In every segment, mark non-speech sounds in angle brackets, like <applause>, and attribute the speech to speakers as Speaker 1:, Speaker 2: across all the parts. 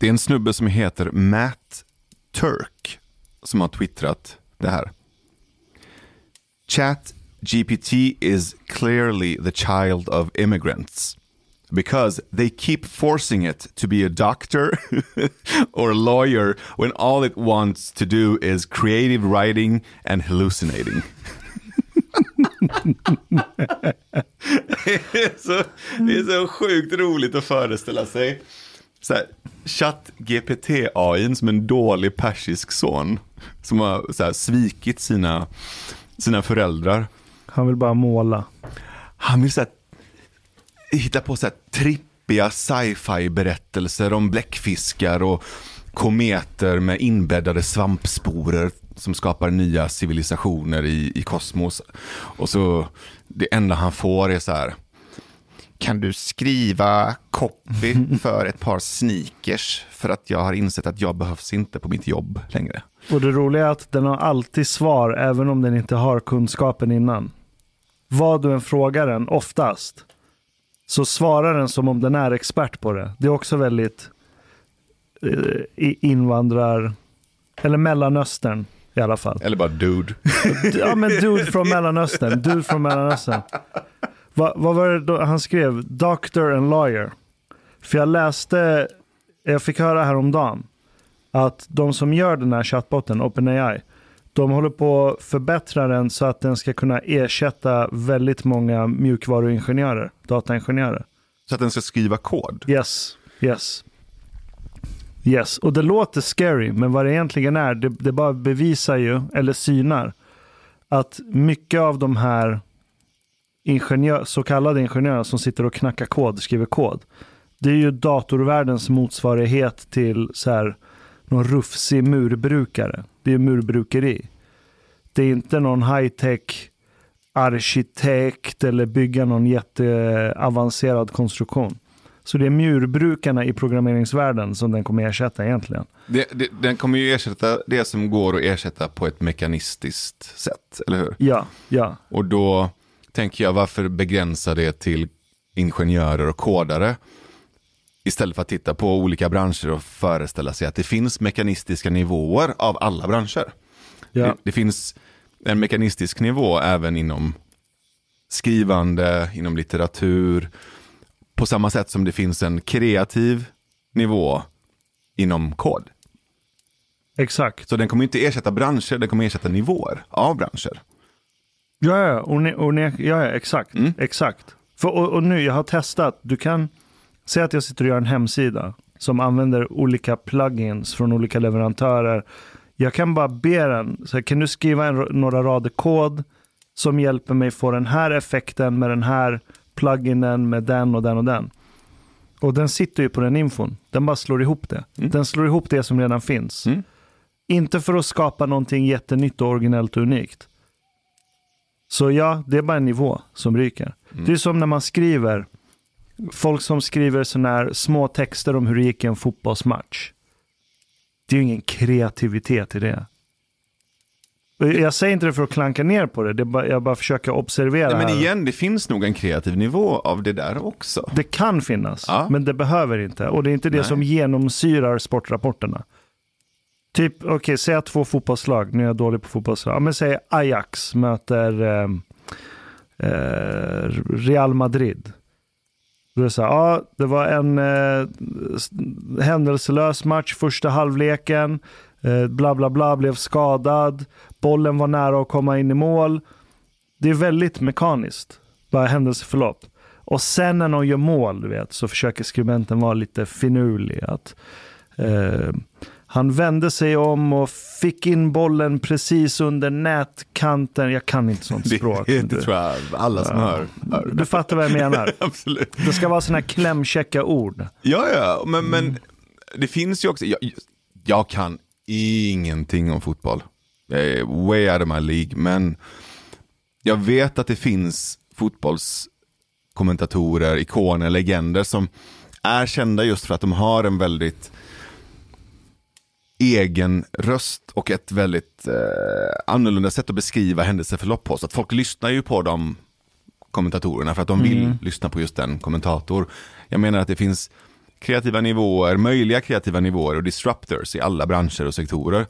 Speaker 1: Det är en snubbe som heter Matt Turk som har twittrat det här. Chat GPT is clearly the child of immigrants because they keep forcing it to be a doctor <laughs> or a lawyer when all it wants to do is creative writing and hallucinating. <laughs> det, är så, det är så sjukt roligt att föreställa sig så här, chatt GPT-AI som en dålig persisk son som har så här, svikit sina, sina föräldrar.
Speaker 2: Han vill bara måla.
Speaker 1: Han vill så här, hitta på så här, trippiga sci-fi berättelser om bläckfiskar och kometer med inbäddade svampsporer som skapar nya civilisationer i, i kosmos. Och så det enda han får är så här, kan du skriva copy <laughs> för ett par sneakers för att jag har insett att jag behövs inte på mitt jobb längre.
Speaker 2: Och det roliga är att den har alltid svar även om den inte har kunskapen innan. Vad du än frågar den, oftast, så svarar den som om den är expert på det. Det är också väldigt eh, invandrar, eller Mellanöstern i alla fall.
Speaker 1: Eller bara dude.
Speaker 2: ja men dude från <laughs> Mellanöstern, dude från Mellanöstern. Va, vad var det då han skrev? Doctor and lawyer. För jag läste, jag fick höra häromdagen att de som gör den här chatboten, OpenAI, de håller på att förbättra den så att den ska kunna ersätta väldigt många mjukvaruingenjörer, dataingenjörer.
Speaker 1: Så att den ska skriva kod?
Speaker 2: Yes, yes. Yes, och det låter scary, men vad det egentligen är, det, det bara bevisar ju, eller synar, att mycket av de här ingenjör, så kallade ingenjörer som sitter och knackar kod, skriver kod. Det är ju datorvärldens motsvarighet till så här, någon rufsig murbrukare. Det är murbrukeri. Det är inte någon high-tech arkitekt eller bygga någon jätteavancerad konstruktion. Så det är murbrukarna i programmeringsvärlden som den kommer ersätta egentligen.
Speaker 1: Det, det, den kommer ju ersätta det som går att ersätta på ett mekanistiskt sätt, eller hur?
Speaker 2: Ja, ja.
Speaker 1: Och då tänker jag, varför begränsa det till ingenjörer och kodare? Istället för att titta på olika branscher och föreställa sig att det finns mekanistiska nivåer av alla branscher. Ja. Det, det, finns en mekanistisk nivå även inom skrivande, inom litteratur. På samma sätt som det finns en kreativ nivå inom kod.
Speaker 2: Exakt.
Speaker 1: Så den kommer inte ersätta branscher, den kommer ersätta nivåer av branscher.
Speaker 2: Ja, ja, och ne, och ne, ja, ja exakt. Mm. exakt. För, och, och, nu, jag har testat. Du kan säga att jag sitter och gör en hemsida som använder olika plugins från olika leverantörer. Jag kan bara be den, så här, kan du skriva en, några rader kod som hjälper mig få den här effekten med den här pluginen med den och den och den. Och den sitter ju på den infon. Den bara slår ihop det. Mm. Den slår ihop det som redan finns. Mm. Inte för att skapa någonting jättenytt och originellt och unikt. Så ja, det är bara en nivå som ryker. Mm. Det är som när man skriver, folk som skriver sådana här små texter om hur det gick i en fotbollsmatch. Det är ju ingen kreativitet i det. Jag säger inte det för att klanka ner på det, det bara, jag bara försöker observera.
Speaker 1: Nej, men igen, det finns nog en kreativ nivå av det där också.
Speaker 2: Det kan finnas, ja. men det behöver inte. Och det är inte det Nej. som genomsyrar sportrapporterna. Typ, okej, okay, säg att två fotbollslag, nu är jag dålig på fotbollslag, ja, men säg Ajax möter eh, eh, Real Madrid. Då är det så här, ja, det var en eh, händelselös match första halvleken, eh, bla bla bla, blev skadad, bollen var nära att komma in i mål. Det är väldigt mekaniskt, bara händelseförlopp. Och sen när någon gör mål, du vet, så försöker skribenten vara lite finurlig. Att, eh, han vände sig om och fick in bollen precis under nätkanten. Jag kan inte sånt språk. <laughs>
Speaker 1: Det, det tror jag alla som ja. hör,
Speaker 2: Du fattar vad jag menar. <laughs>
Speaker 1: Absolut.
Speaker 2: Det ska vara sådana här klämkäcka ord.
Speaker 1: Ja, ja, men, mm. men det finns ju också, jag, jag kan ingenting om fotboll. Jag är way out of my League, men jag vet att det finns fotbollskommentatorer, ikoner, legender som är kända just för att de har en väldigt egen röst och ett väldigt eh, annorlunda sätt att beskriva händelseförlopp på. Så att folk lyssnar ju på de kommentatorerna för att de vill mm. lyssna på just den kommentator. Jag menar att det finns kreativa nivåer, möjliga kreativa nivåer och disruptors i alla branscher och sektorer.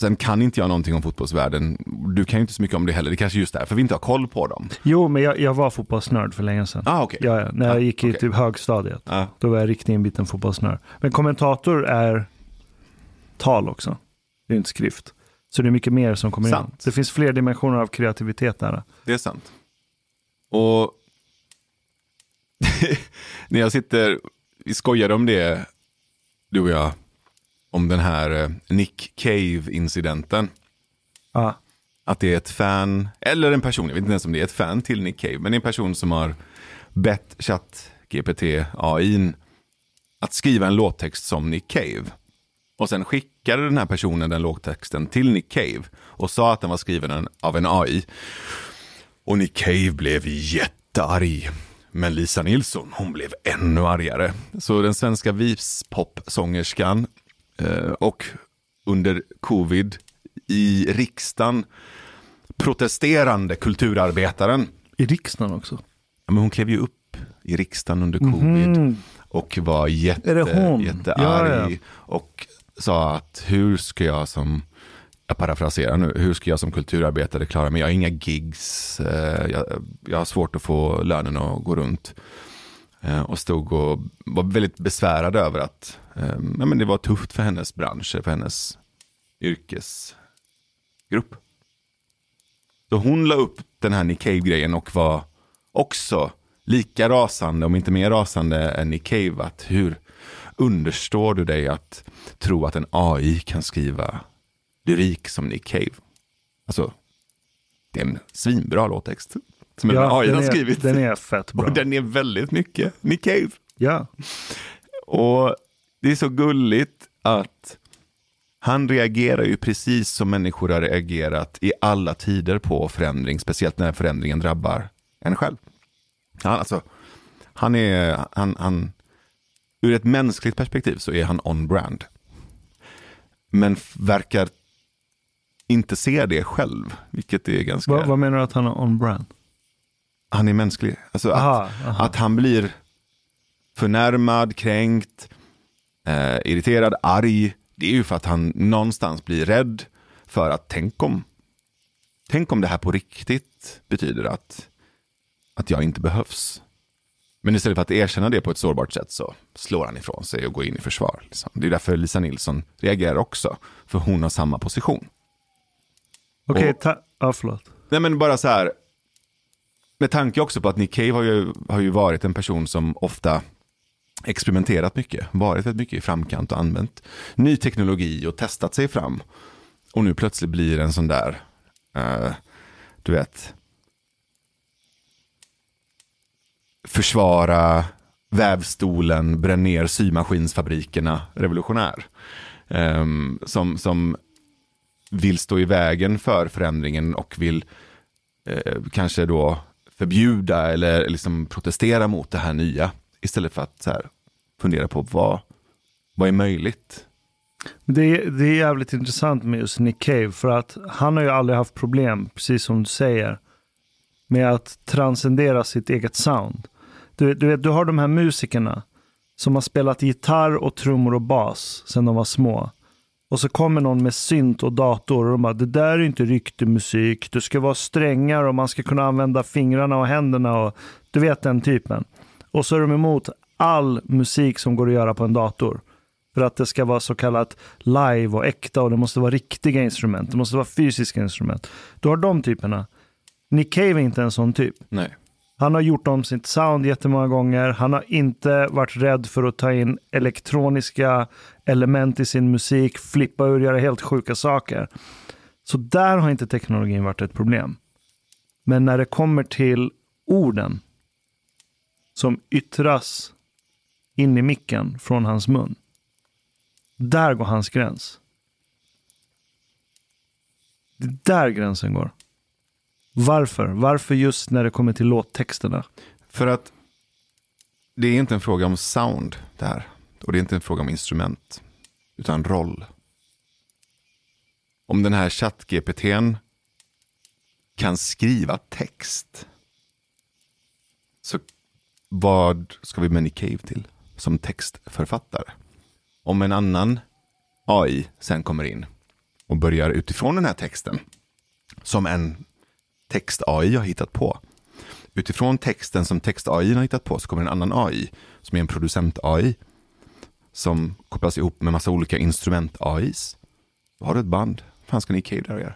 Speaker 1: Sen kan inte jag någonting om fotbollsvärlden. Du kan ju inte så mycket om det heller. Det kanske är just därför vi inte har koll på dem.
Speaker 2: Jo, men jag, jag var fotbollsnörd för länge sedan.
Speaker 1: Ah, okay.
Speaker 2: ja, när jag
Speaker 1: ah,
Speaker 2: gick i
Speaker 1: okay.
Speaker 2: typ högstadiet.
Speaker 1: Ah.
Speaker 2: Då var jag riktigt inbiten fotbollsnörd. Men kommentator är tal också. Det är inte skrift. Så det är mycket mer som kommer
Speaker 1: Sant.
Speaker 2: in. Det finns fler dimensioner av kreativitet där.
Speaker 1: Det är sant. Och <laughs> när jag sitter, vi skojade om det, du och jag, om den här eh, Nick Cave-incidenten.
Speaker 2: Ja.
Speaker 1: Att det är ett fan, eller en person, jag vet inte ens om det är ett fan till Nick Cave, men det är en person som har bett ChatGPT AI att skriva en låttext som Nick Cave. Och sen skickade den här personen den låttexten till Nick Cave och sa att den var skriven av en AI. Och Nick Cave blev jättearg. Men Lisa Nilsson, hon blev ännu argare. Så den svenska vispopsångerskan eh, och under covid i riksdagen protesterande kulturarbetaren.
Speaker 2: I riksdagen också?
Speaker 1: Ja, men hon klev ju upp i riksdagen under covid
Speaker 2: Mhm.
Speaker 1: och var jätte, jättearg.
Speaker 2: Ja, ja.
Speaker 1: Och sa att hur ska jag som, jag parafraserar nu, hur ska jag som kulturarbetare klara mig? Jag har inga gigs, eh, jag, jag har svårt att få lönen att gå runt. Eh, Och stod och var väldigt besvärad över att eh, ja, men det var tufft för hennes bransch, för hennes yrkesgrupp. Så hon la upp den här Nick Cave-grejen och var också lika rasande, om inte mer rasande än Nick Cave. Att hur understår du dig att tro att en AI kan skriva lyrik som Nick Cave? Alltså, det är en svinbra låttext. Som en AI har skrivit.
Speaker 2: den är fett bra.
Speaker 1: Och <laughs> den är väldigt mycket Nick Cave.
Speaker 2: Ja.
Speaker 1: Och det är så gulligt att han reagerar ju precis som människor har reagerat i alla tider på förändring, speciellt när förändringen drabbar en själv. Han, alltså, han är, han, han, ur ett mänskligt perspektiv så är han on-brand. Men verkar inte se det själv, vilket är ganska...
Speaker 2: Vad, vad menar du att han har on-brand?
Speaker 1: Han är mänsklig. Alltså att,
Speaker 2: Aha, aha.
Speaker 1: att han blir förnärmad, kränkt, eh, irriterad, arg. Det är ju för att han någonstans blir rädd för att tänk om, tänk om det här på riktigt betyder att, att jag inte behövs. Men istället för att erkänna det på ett sårbart sätt så slår han ifrån sig och går in i försvar. Liksom. Det är därför Lisa Nilsson reagerar också, för hon har samma position.
Speaker 2: Okej,
Speaker 1: Och-
Speaker 2: ta- ja förlåt.
Speaker 1: Nej men bara så här. Med tanke också på att Nick Cave har ju, har ju varit en person som ofta experimenterat mycket. Varit väldigt mycket i framkant och använt ny teknologi och testat sig fram. Och nu plötsligt blir en sån där, eh, du vet, försvara vävstolen, bränn ner symaskinsfabrikerna, revolutionär. Um, som, som vill stå i vägen för förändringen och vill eh, kanske då förbjuda eller liksom protestera mot det här nya. Istället för att så här, fundera på vad, vad är möjligt.
Speaker 2: Det är, det är jävligt intressant med just Nick Cave för att han har ju aldrig haft problem, precis som du säger, med att transcendera sitt eget sound. Du, du, vet, du har de här musikerna som har spelat gitarr och trummor och bas sedan de var små. Och så kommer någon med synt och dator och de bara, det där är inte riktig musik. Det ska vara strängar och man ska kunna använda fingrarna och händerna och du vet den typen. Och så är de emot all musik som går att göra på en dator. För att det ska vara så kallat live och äkta och det måste vara riktiga instrument. Det måste vara fysiska instrument. Du har de typerna. Nick Cave är inte en sån typ.
Speaker 1: Nej.
Speaker 2: Han har gjort om sitt sound jättemånga gånger. Han har inte varit rädd för att ta in elektroniska element i sin musik, flippa ur, göra helt sjuka saker. Så där har inte teknologin varit ett problem. Men när det kommer till orden som yttras in i micken från hans mun. Där går hans gräns. Det är där gränsen går. Varför? Varför just när det kommer till låttexterna?
Speaker 1: För att det är inte en fråga om sound det här. Och det är inte en fråga om instrument. Utan roll. Om den här chatt-GPTn kan skriva text. Så vad ska vi med Nick Cave till? som textförfattare. Om en annan AI sen kommer in och börjar utifrån den här texten, som en text-AI har hittat på. Utifrån texten som text-AI har hittat på så kommer en annan AI, som är en producent-AI, som kopplas ihop med massa olika instrument-AIs. Har du ett band. Vad fan ska Nick Cave där göra?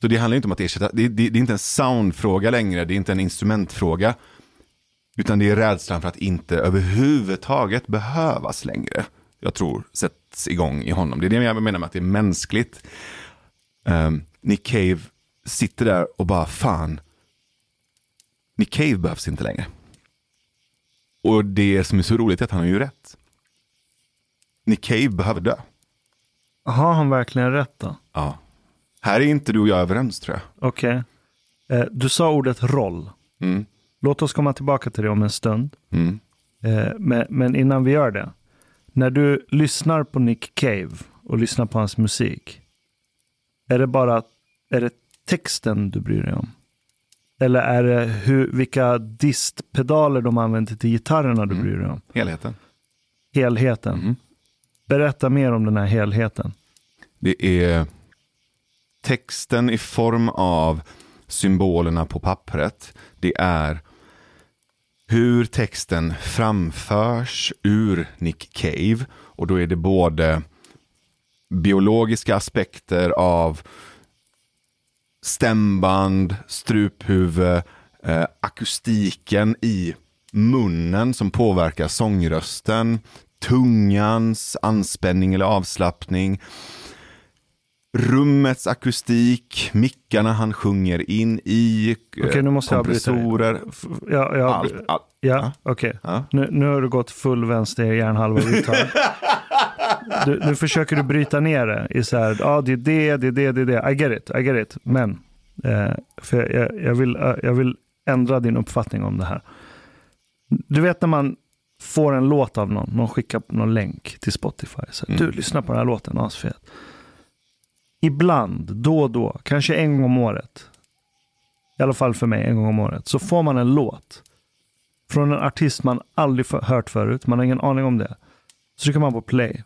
Speaker 1: Så det handlar inte om att ersätta, det, det, det är inte en soundfråga längre, det är inte en instrumentfråga. Utan det är rädslan för att inte överhuvudtaget behövas längre. Jag tror sätts igång i honom. Det är det jag menar med att det är mänskligt. Ehm, um, Nick Cave sitter där och bara fan, Nick Cave behövs inte längre. Och det som är så roligt är att han har ju rätt. Nick Cave behöver dö.
Speaker 2: Har han verkligen rätt då?
Speaker 1: Ja. Här är inte du och jag överens tror jag.
Speaker 2: Okej. Eh, du sa ordet roll.
Speaker 1: Mm.
Speaker 2: Låt oss komma tillbaka till det om en stund.
Speaker 1: Mm.
Speaker 2: Eh, men, men innan vi gör det. När du lyssnar på Nick Cave och lyssnar på hans musik. Är det bara är det texten du bryr dig om? Eller är det hur, vilka distpedaler de använder till gitarrerna du
Speaker 1: Mm.
Speaker 2: bryr dig om?
Speaker 1: Helheten.
Speaker 2: Helheten.
Speaker 1: Mm.
Speaker 2: Berätta mer om den här helheten.
Speaker 1: Det är texten i form av symbolerna på pappret. Det är hur texten framförs ur Nick Cave. Och då är det både biologiska aspekter av stämband, struphuvud, eh, akustiken i munnen som påverkar sångrösten, tungans anspänning eller avslappning, rummets akustik, mickarna han sjunger in i, eh,
Speaker 2: Okej, nu måste jag
Speaker 1: kompressorer,
Speaker 2: F- Ja, ja,
Speaker 1: allt, allt.
Speaker 2: ja okej.
Speaker 1: Ja.
Speaker 2: Nu, nu har du gått full vänster hjärnhalva uttag. <laughs> Du, nu försöker du bryta ner det i så här, ja det är det, det är det, det är det. I get it, I get it. Men, eh, för jag, jag, vill, eh, jag vill ändra din uppfattning om det här. Du vet när man får en låt av någon, någon skickar någon länk till Spotify. Så, här,
Speaker 1: Mm.
Speaker 2: Du, lyssna på den här låten, asfet. Ibland, då och då, kanske en gång om året, i alla fall för mig en gång om året, så får man en låt från en artist man aldrig hört förut, man har ingen aning om det. Så trycker man på play.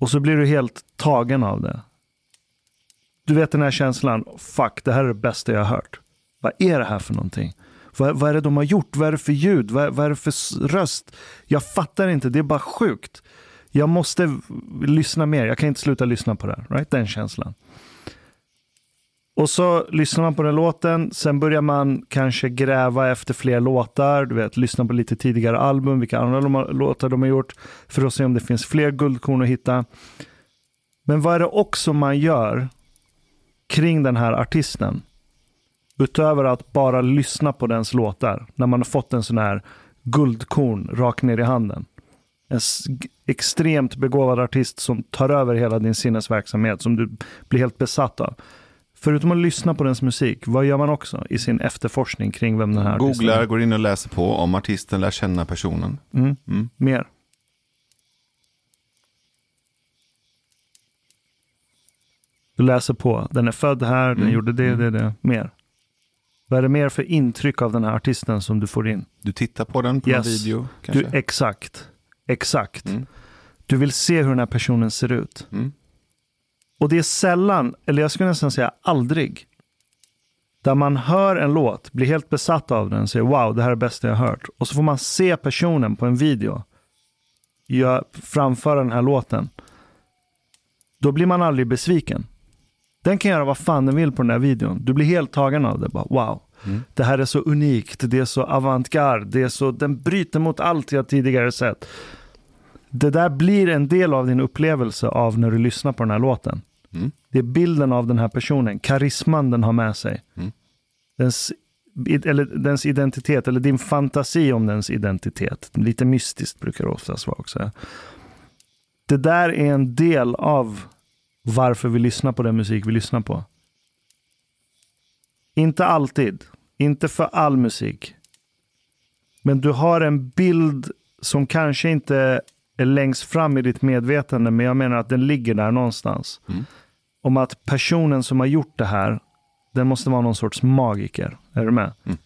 Speaker 2: Och så blir du helt tagen av det. Du vet den här känslan, fuck, det här är det bästa jag har hört. Vad är det här för någonting? Vad, vad är det de har gjort? Vad är det för ljud? Vad, vad är det för röst? Jag fattar inte, det är bara sjukt. Jag måste lyssna mer, jag kan inte sluta lyssna på det här. Right? Den känslan. Och så lyssnar man på den låten, sen börjar man kanske gräva efter fler låtar, du vet, lyssna på lite tidigare album, vilka andra låtar de har gjort, för att se om det finns fler guldkorn att hitta. Men vad är det också man gör kring den här artisten? Utöver att bara lyssna på dens låtar, när man har fått en sån här guldkorn rakt ner i handen. En extremt begåvad artist som tar över hela din sinnesverksamhet, som du blir helt besatt av. Förutom att lyssna på dens musik, vad gör man också i sin efterforskning kring vem den här artisten
Speaker 1: Googlar,
Speaker 2: är?
Speaker 1: går in och läser på om artisten, lär känna personen.
Speaker 2: Mm.
Speaker 1: Mm.
Speaker 2: Mer. Du läser på. Den är född här, den
Speaker 1: Mm.
Speaker 2: gjorde det, det, det. Mer. Vad är det mer för intryck av den här artisten som du får in?
Speaker 1: Du tittar på den på
Speaker 2: Yes.
Speaker 1: en video
Speaker 2: Du,
Speaker 1: kanske?
Speaker 2: exakt. Exakt.
Speaker 1: Mm.
Speaker 2: Du vill se hur den här personen ser ut.
Speaker 1: Mm.
Speaker 2: Och det är sällan, eller jag skulle nästan säga aldrig, där man hör en låt, blir helt besatt av den, säger wow, det här är det bästa jag har hört. Och så får man se personen på en video framföra den här låten. Då blir man aldrig besviken. Den kan göra vad fan den vill på den här videon. Du blir helt tagen av det. Bara, wow,
Speaker 1: Mm.
Speaker 2: det här är så unikt, det är så avantgarde, det är så, den bryter mot allt jag tidigare sett. Det där blir en del av din upplevelse av när du lyssnar på den här låten.
Speaker 1: Mm.
Speaker 2: Det är bilden av den här personen, karisman den har med sig.
Speaker 1: Mm.
Speaker 2: Dens, eller dens identitet, eller din fantasi om dens identitet. Lite mystiskt brukar det oftast vara också. Det där är en del av varför vi lyssnar på den musik vi lyssnar på. Inte alltid, inte för all musik. Men du har en bild som kanske inte längst fram i ditt medvetande, men jag menar att den ligger där någonstans.
Speaker 1: Mm.
Speaker 2: Om att personen som har gjort det här, den måste vara någon sorts magiker. Är du med?
Speaker 1: Mm.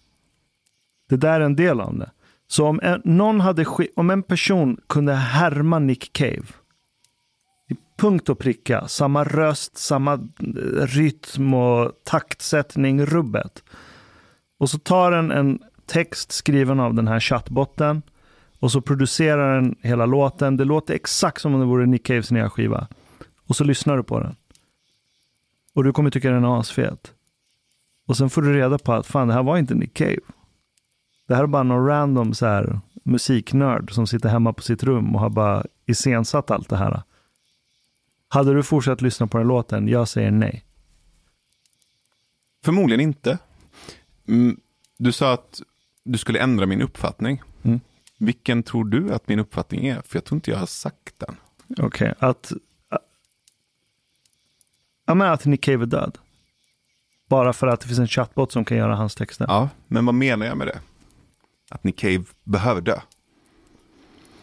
Speaker 2: Det där är en del av det. Så om en, någon hade, om en person kunde härma Nick Cave, i punkt och pricka, samma röst, samma eh, rytm och taktsättning, rubbet. Och så tar den en text skriven av den här chattbotten och så producerar den hela låten. Det låter exakt som om det vore Nick Caves nya skiva. Och så lyssnar du på den. Och du kommer tycka den är asfet. Och sen får du reda på att fan, det här var inte Nick Cave. Det här är bara någon random så här, musiknörd som sitter hemma på sitt rum och har bara iscensatt allt det här. Hade du fortsatt lyssna på den låten? Jag säger nej.
Speaker 1: Förmodligen inte. Mm, du sa att du skulle ändra min uppfattning. Vilken tror du att min uppfattning är? För jag tror inte jag har sagt den.
Speaker 2: Okej, okay, att... Ja, men att Nick Cave är död. Bara för att det finns en chatbot som kan göra hans texter.
Speaker 1: Ja, men vad menar jag med det? Att Nick Cave behöver dö.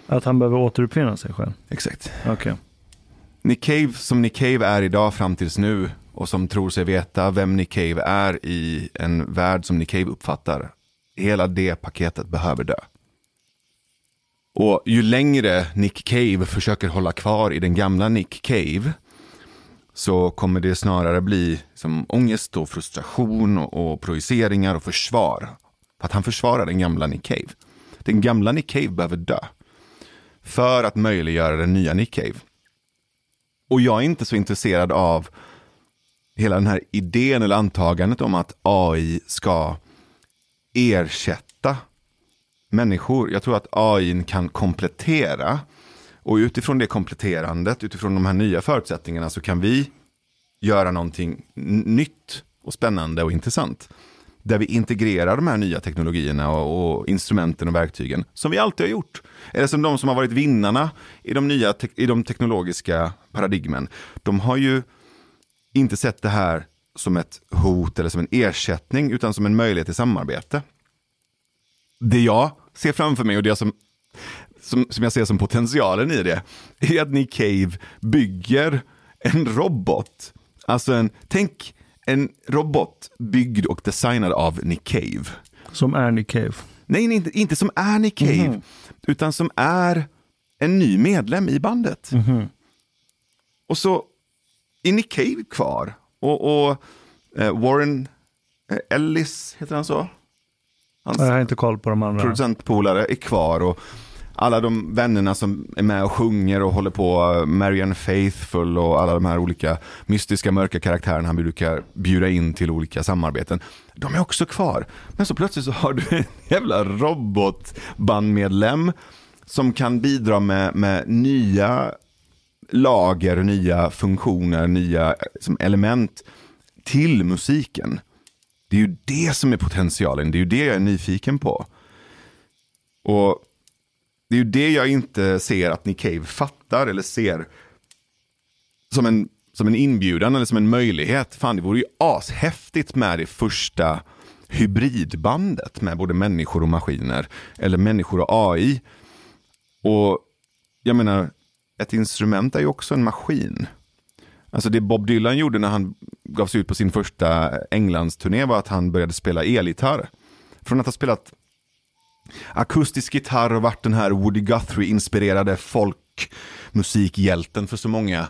Speaker 2: Att han behöver återuppfinna sig själv?
Speaker 1: Exakt.
Speaker 2: Okej. Okay.
Speaker 1: Nick Cave som Nick Cave är idag fram tills nu och som tror sig veta vem Nick Cave är i en värld som Nick Cave uppfattar. Hela det paketet behöver dö. Och ju längre Nick Cave försöker hålla kvar i den gamla Nick Cave så kommer det snarare bli som ångest och frustration och, och projiceringar och försvar. För att han försvarar den gamla Nick Cave. Den gamla Nick Cave behöver dö. För att möjliggöra den nya Nick Cave. Och jag är inte så intresserad av hela den här idén eller antagandet om att AI ska ersätta människor. Jag tror att AI kan komplettera. Och utifrån det kompletterandet, utifrån de här nya förutsättningarna så kan vi göra någonting nytt och spännande och intressant. Där vi integrerar de här nya teknologierna och, och, instrumenten och verktygen som vi alltid har gjort. Eller som de som har varit vinnarna i de nya i de teknologiska paradigmen. De har ju inte sett det här som ett hot eller som en ersättning utan som en möjlighet till samarbete. Det jag ser framför mig och det som, som, som jag ser som potentialen i det är att Nick Cave bygger en robot. Alltså en, tänk en robot byggd och designad av Nick Cave.
Speaker 2: Som är Nick Cave?
Speaker 1: Nej, inte, inte som är Nick Cave, mm -hmm. utan som är en ny medlem i bandet. Mm -hmm. Och så är Nick Cave kvar. Och, och eh, Warren eh, Ellis, heter han så?
Speaker 2: Hans jag har inte koll på de andra.
Speaker 1: Producentpolare är kvar. och alla de vännerna som är med och sjunger och håller på, eh, Marianne Faithful och alla de här olika mystiska mörka karaktärerna han brukar bjuda in till olika samarbeten. De är också kvar. Men så plötsligt så har du en jävla robotbandmedlem som kan bidra med, med nya lager, nya funktioner, nya som element till musiken. Det är ju det som är potentialen, det är ju det jag är nyfiken på. Och det är ju det jag inte ser att Nick Cave fattar eller ser som en, som en inbjudan eller som en möjlighet. Fan, det vore ju ashäftigt med det första hybridbandet med både människor och maskiner. Eller människor och AI. Och jag menar, ett instrument är ju också en maskin. Alltså det Bob Dylan gjorde när han gav sig ut på sin första Englandsturné var att han började spela elgitarr. Från att ha spelat akustisk gitarr och varit den här Woody Guthrie-inspirerade folkmusikhjälten för så många.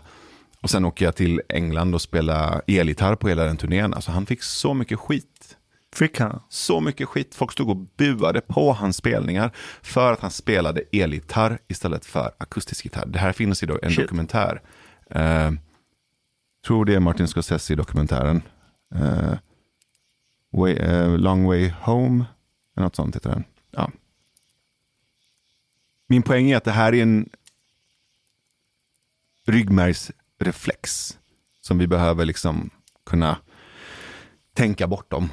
Speaker 1: Och sen åker jag till England och spelar elgitarr på hela den turnén. Alltså han fick så mycket skit.
Speaker 2: Fick han?
Speaker 1: Så mycket skit. Folk stod och buade på hans spelningar för att han spelade elgitarr istället för akustisk gitarr. Det här finns i en Shit. dokumentär. Uh, tror det är Martin Scorsese-dokumentären. Uh, way, uh, long way home. Något sånt heter den. Ja. Min poäng är att det här är en ryggmärgsreflex som vi behöver liksom kunna tänka bortom.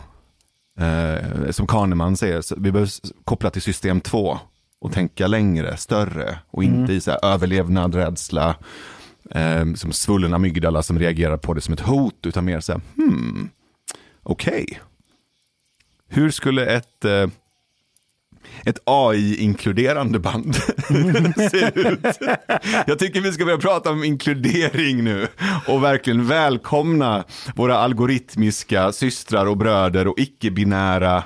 Speaker 1: Eh, som Kahneman säger, vi behöver koppla till system 2 och tänka längre, större och inte mm. i så överlevnad, rädsla, eh, som svullen amygdala som reagerar på det som ett hot, utan mer så här, hmm, okej. Okay. Hur skulle ett eh, ett AI-inkluderande band <laughs> se ut. Jag tycker vi ska börja prata om inkludering nu och verkligen välkomna våra algoritmiska systrar och bröder och icke-binära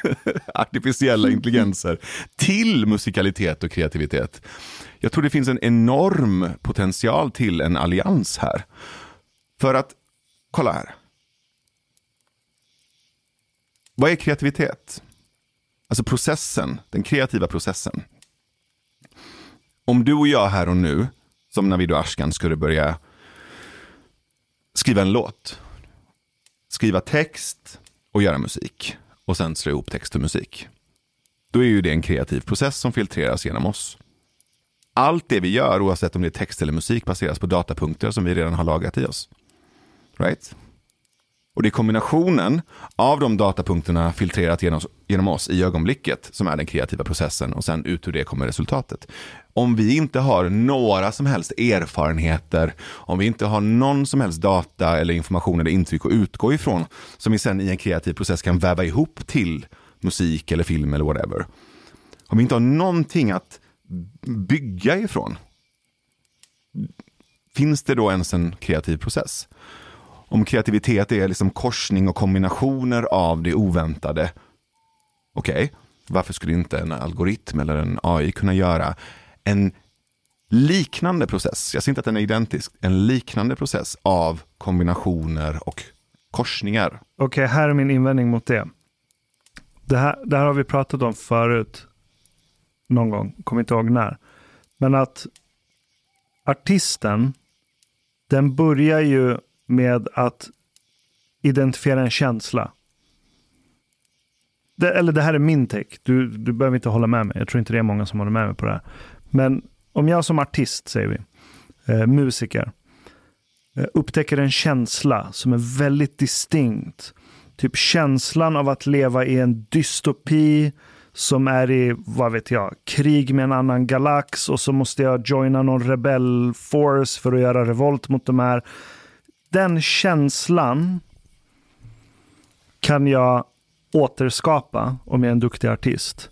Speaker 1: <laughs> artificiella intelligenser till musikalitet och kreativitet. Jag tror det finns en enorm potential till en allians här. För att, kolla här. Vad är kreativitet? Alltså processen, den kreativa processen. Om du och jag här och nu, som Navid och Ashkan skulle börja skriva en låt, skriva text och göra musik och sen slå ihop text och musik. Då är ju det en kreativ process som filtreras genom oss. Allt det vi gör, oavsett om det är text eller musik, baseras på datapunkter som vi redan har lagrat i oss. Right? Och det är kombinationen av de datapunkterna filtrerat genom, genom oss i ögonblicket som är den kreativa processen och sen ut ur det kommer resultatet. Om vi inte har några som helst erfarenheter, om vi inte har någon som helst data eller information eller intryck att utgå ifrån, som vi sen i en kreativ process kan väva ihop till musik eller film eller whatever. Om vi inte har någonting att bygga ifrån, finns det då ens en kreativ process? om kreativitet är liksom korsning och kombinationer av det oväntade. Okej, okay, varför skulle inte en algoritm eller en AI kunna göra en liknande process, jag ser inte att den är identisk, en liknande process av kombinationer och korsningar.
Speaker 2: Okej, okay, här är min invändning mot det. Det här, det här har vi pratat om förut, någon gång, kommer inte ihåg när. Men att artisten, den börjar ju med att identifiera en känsla. Det, eller det här är min take. Du, du behöver inte hålla med mig. Jag tror inte det är många som håller med mig på det här. Men om jag som artist, säger vi, eh, musiker, eh, upptäcker en känsla som är väldigt distinkt. Typ känslan av att leva i en dystopi som är i, vad vet jag, krig med en annan galax och så måste jag joina någon rebellforce för att göra revolt mot de här den känslan kan jag återskapa om jag är en duktig artist.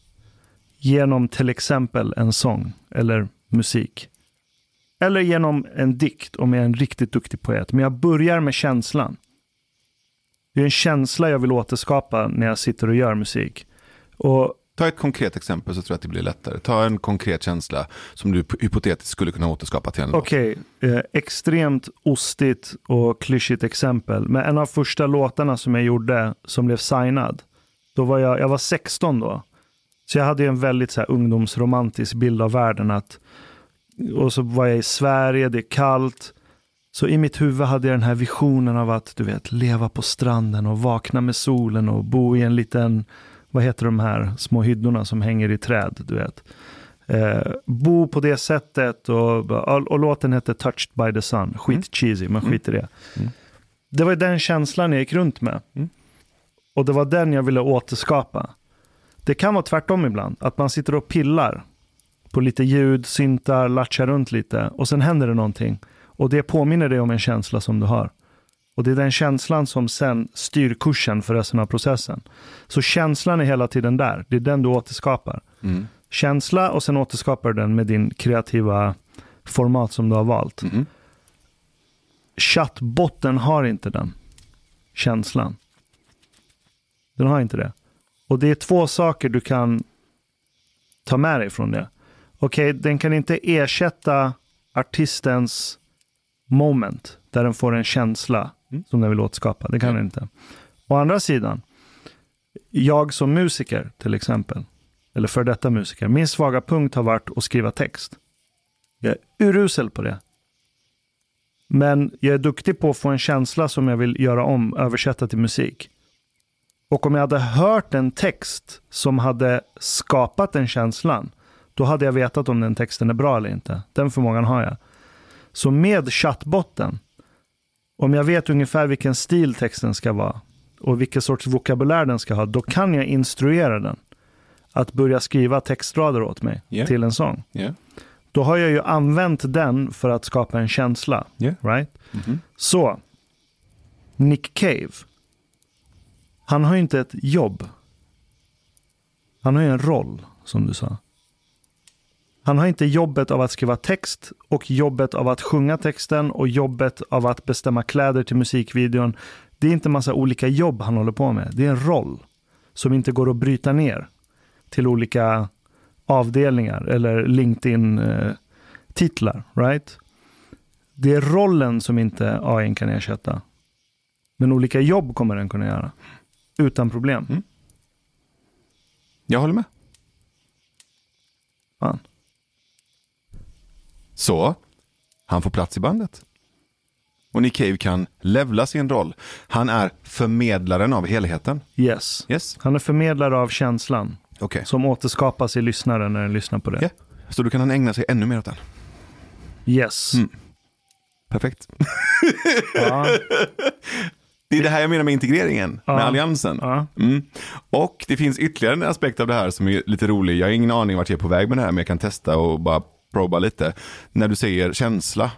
Speaker 2: Genom till exempel en sång eller musik. Eller genom en dikt om jag är en riktigt duktig poet. Men jag börjar med känslan. Det är en känsla jag vill återskapa när jag sitter och gör musik. Och
Speaker 1: Ta ett konkret exempel så tror jag att det blir lättare. Ta en konkret känsla som du hypotetiskt skulle kunna återskapa till en
Speaker 2: låt. Okej, okay. eh, extremt ostigt och klyschigt exempel. Men en av första låtarna som jag gjorde som blev signad. Då var jag, jag var 16 då. Så jag hade en väldigt så här, ungdomsromantisk bild av världen. Att, och så var jag i Sverige, det är kallt. Så i mitt huvud hade jag den här visionen av att du vet, leva på stranden och vakna med solen och bo i en liten vad heter de här små hyddorna som hänger i träd, du vet. Eh, bo på det sättet och, och, och låten hette Touched by the Sun. Skit mm. cheesy, men skit i det. Mm. Det var den känslan jag gick runt med. Mm. Och det var den jag ville återskapa. Det kan vara tvärtom ibland, att man sitter och pillar på lite ljud, syntar, latchar runt lite och sen händer det någonting. Och det påminner dig om en känsla som du har. Och det är den känslan som sen styr kursen för resten av processen. Så känslan är hela tiden där. Det är den du återskapar. Mm. Känsla och sen återskapar du den med din kreativa format som du har valt. Mm. Chattbotten har inte den känslan. Den har inte det. Och det är två saker du kan ta med dig från det. Okej, okay, den kan inte ersätta artistens moment, där den får en känsla mm. som den vill återskapa. Det kan mm. den inte. Å andra sidan, jag som musiker till exempel, eller för detta musiker, min svaga punkt har varit att skriva text. Jag är urusel på det. Men jag är duktig på att få en känsla som jag vill göra om, översätta till musik. Och om jag hade hört en text som hade skapat den känslan, då hade jag vetat om den texten är bra eller inte. Den förmågan har jag. Så med chattbotten om jag vet ungefär vilken stil texten ska vara och vilken sorts vokabulär den ska ha, då kan jag instruera den att börja skriva textrader åt mig yeah. till en sång. Yeah. Då har jag ju använt den för att skapa en känsla. Yeah. Right? Mm -hmm. Så, Nick Cave, han har ju inte ett jobb. Han har ju en roll, som du sa. Han har inte jobbet av att skriva text och jobbet av att sjunga texten och jobbet av att bestämma kläder till musikvideon. Det är inte massa olika jobb han håller på med. Det är en roll som inte går att bryta ner till olika avdelningar eller LinkedIn-titlar. Right? Det är rollen som inte AI kan ersätta. Men olika jobb kommer den kunna göra. Utan problem.
Speaker 1: Mm. Jag håller med.
Speaker 2: Fan.
Speaker 1: Så, han får plats i bandet. Och Nick Cave kan levla sin roll. Han är förmedlaren av helheten.
Speaker 2: Yes.
Speaker 1: Yes,
Speaker 2: Han är förmedlare av känslan
Speaker 1: okej.
Speaker 2: som återskapas i lyssnaren när den lyssnar på det.
Speaker 1: Ja. Så då kan han ägna sig ännu mer åt den.
Speaker 2: Yes.
Speaker 1: Mm. Perfekt.
Speaker 2: Ja.
Speaker 1: Det är det här jag menar med integreringen,
Speaker 2: Ja.
Speaker 1: med alliansen.
Speaker 2: Ja.
Speaker 1: Mm. Och det finns ytterligare en aspekt av det här som är lite rolig. Jag har ingen aning vart jag är på väg med det här, men jag kan testa och bara proba lite. När du säger känsla.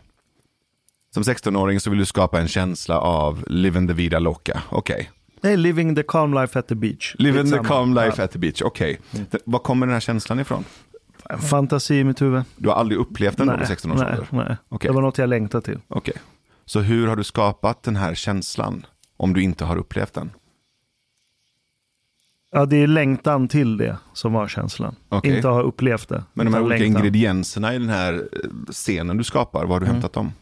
Speaker 1: Som 16-åring så vill du skapa en känsla av living the vida loca. Okej.
Speaker 2: Nej, living the calm life at the beach.
Speaker 1: Living the calm life
Speaker 2: Ja. Mm.
Speaker 1: at the beach. Okej. Var kommer den här känslan ifrån?
Speaker 2: En fantasi i mitt huvud.
Speaker 1: Du har aldrig upplevt den då vid
Speaker 2: nej,
Speaker 1: 16 års
Speaker 2: nej,
Speaker 1: ålder?
Speaker 2: nej.
Speaker 1: Okej.
Speaker 2: Det var något jag längtade till.
Speaker 1: Okej. Så hur har du skapat den här känslan om du inte har upplevt den?
Speaker 2: Ja, det är längtan till det som var känslan.
Speaker 1: Okej.
Speaker 2: Inte ha upplevt det.
Speaker 1: Men de här olika
Speaker 2: längtan.
Speaker 1: ingredienserna i den här eh, scenen du skapar, var har du
Speaker 2: Mm.
Speaker 1: hämtat dem?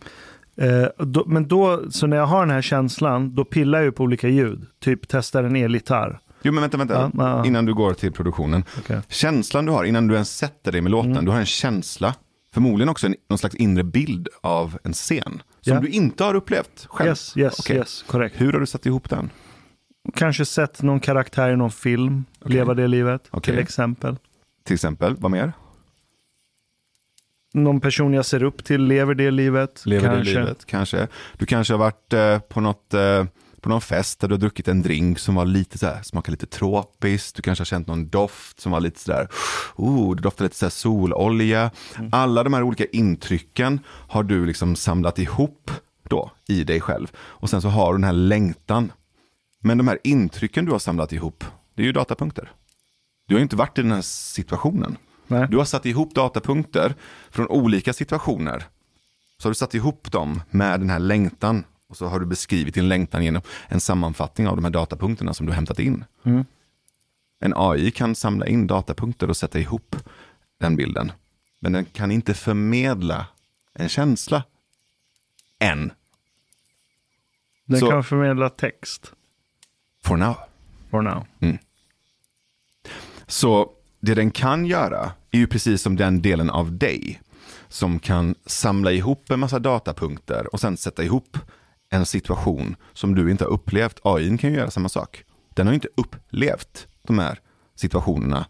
Speaker 2: Eh, då, men då, så när jag har den här känslan, då pillar jag ju på olika ljud. Typ testar en elgitarr.
Speaker 1: Jo men vänta, vänta.
Speaker 2: Ja, ja.
Speaker 1: Innan du går till produktionen.
Speaker 2: Okej.
Speaker 1: Känslan du har, innan du ens sätter dig med låten,
Speaker 2: Mm.
Speaker 1: du har en känsla, förmodligen också en, någon slags inre bild av en scen. Som
Speaker 2: Ja.
Speaker 1: du inte har upplevt själv.
Speaker 2: Yes, yes,
Speaker 1: Okej.
Speaker 2: yes, korrekt.
Speaker 1: Hur har du satt ihop den?
Speaker 2: Kanske sett någon karaktär i någon film,
Speaker 1: Okej.
Speaker 2: leva det livet,
Speaker 1: Okej.
Speaker 2: till exempel.
Speaker 1: Till exempel, vad mer?
Speaker 2: Någon person jag ser upp till lever det livet.
Speaker 1: Lever
Speaker 2: kanske.
Speaker 1: det livet, kanske. Du kanske har varit eh, på, något, eh, på någon fest där du har druckit en drink som var lite så här, smakade lite tropiskt. Du kanske har känt någon doft som var lite så där, oh, det doftar lite så här sololja. Alla de här olika intrycken har du liksom samlat ihop då i dig själv. Och sen så har du den här längtan. Men de här intrycken du har samlat ihop, det är ju datapunkter. Du har ju inte varit i den här situationen.
Speaker 2: Nej.
Speaker 1: Du har satt ihop datapunkter från olika situationer. Så har du satt ihop dem med den här längtan. Och så har du beskrivit din längtan genom en sammanfattning av de här datapunkterna som du har hämtat in.
Speaker 2: Mm.
Speaker 1: En AI kan samla in datapunkter och sätta ihop den bilden. Men den kan inte förmedla en känsla. Än.
Speaker 2: Den
Speaker 1: Så-
Speaker 2: kan förmedla text.
Speaker 1: For now.
Speaker 2: For now.
Speaker 1: Så det den kan göra är ju precis som den delen av dig som kan samla ihop en massa datapunkter och sen sätta ihop en situation som du inte har upplevt. AI kan ju göra samma sak. Den har ju inte upplevt de här situationerna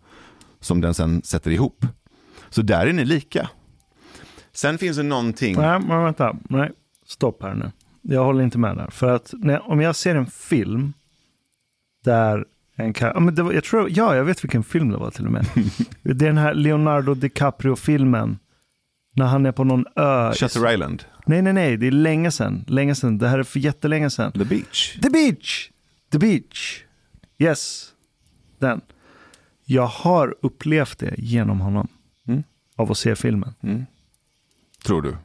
Speaker 1: som den sen sätter ihop. Så där är ni lika. Sen finns det någonting.
Speaker 2: Nej, men vänta. Nej, stopp här nu. Jag håller inte med där. För att när, om jag ser en film där en kar- ja, men det var, jag tror, ja, jag vet vilken film det var till och med. <laughs> det är den här Leonardo DiCaprio-filmen. När han är på någon ö.
Speaker 1: Shutter Island.
Speaker 2: Nej, nej, nej. Det är länge sedan. Länge sedan. Det här är för jättelänge sedan.
Speaker 1: The Beach.
Speaker 2: The Beach! The Beach! Yes. Den. Jag har upplevt det genom honom.
Speaker 1: Mm.
Speaker 2: Av att se filmen.
Speaker 1: Mm. Tror du?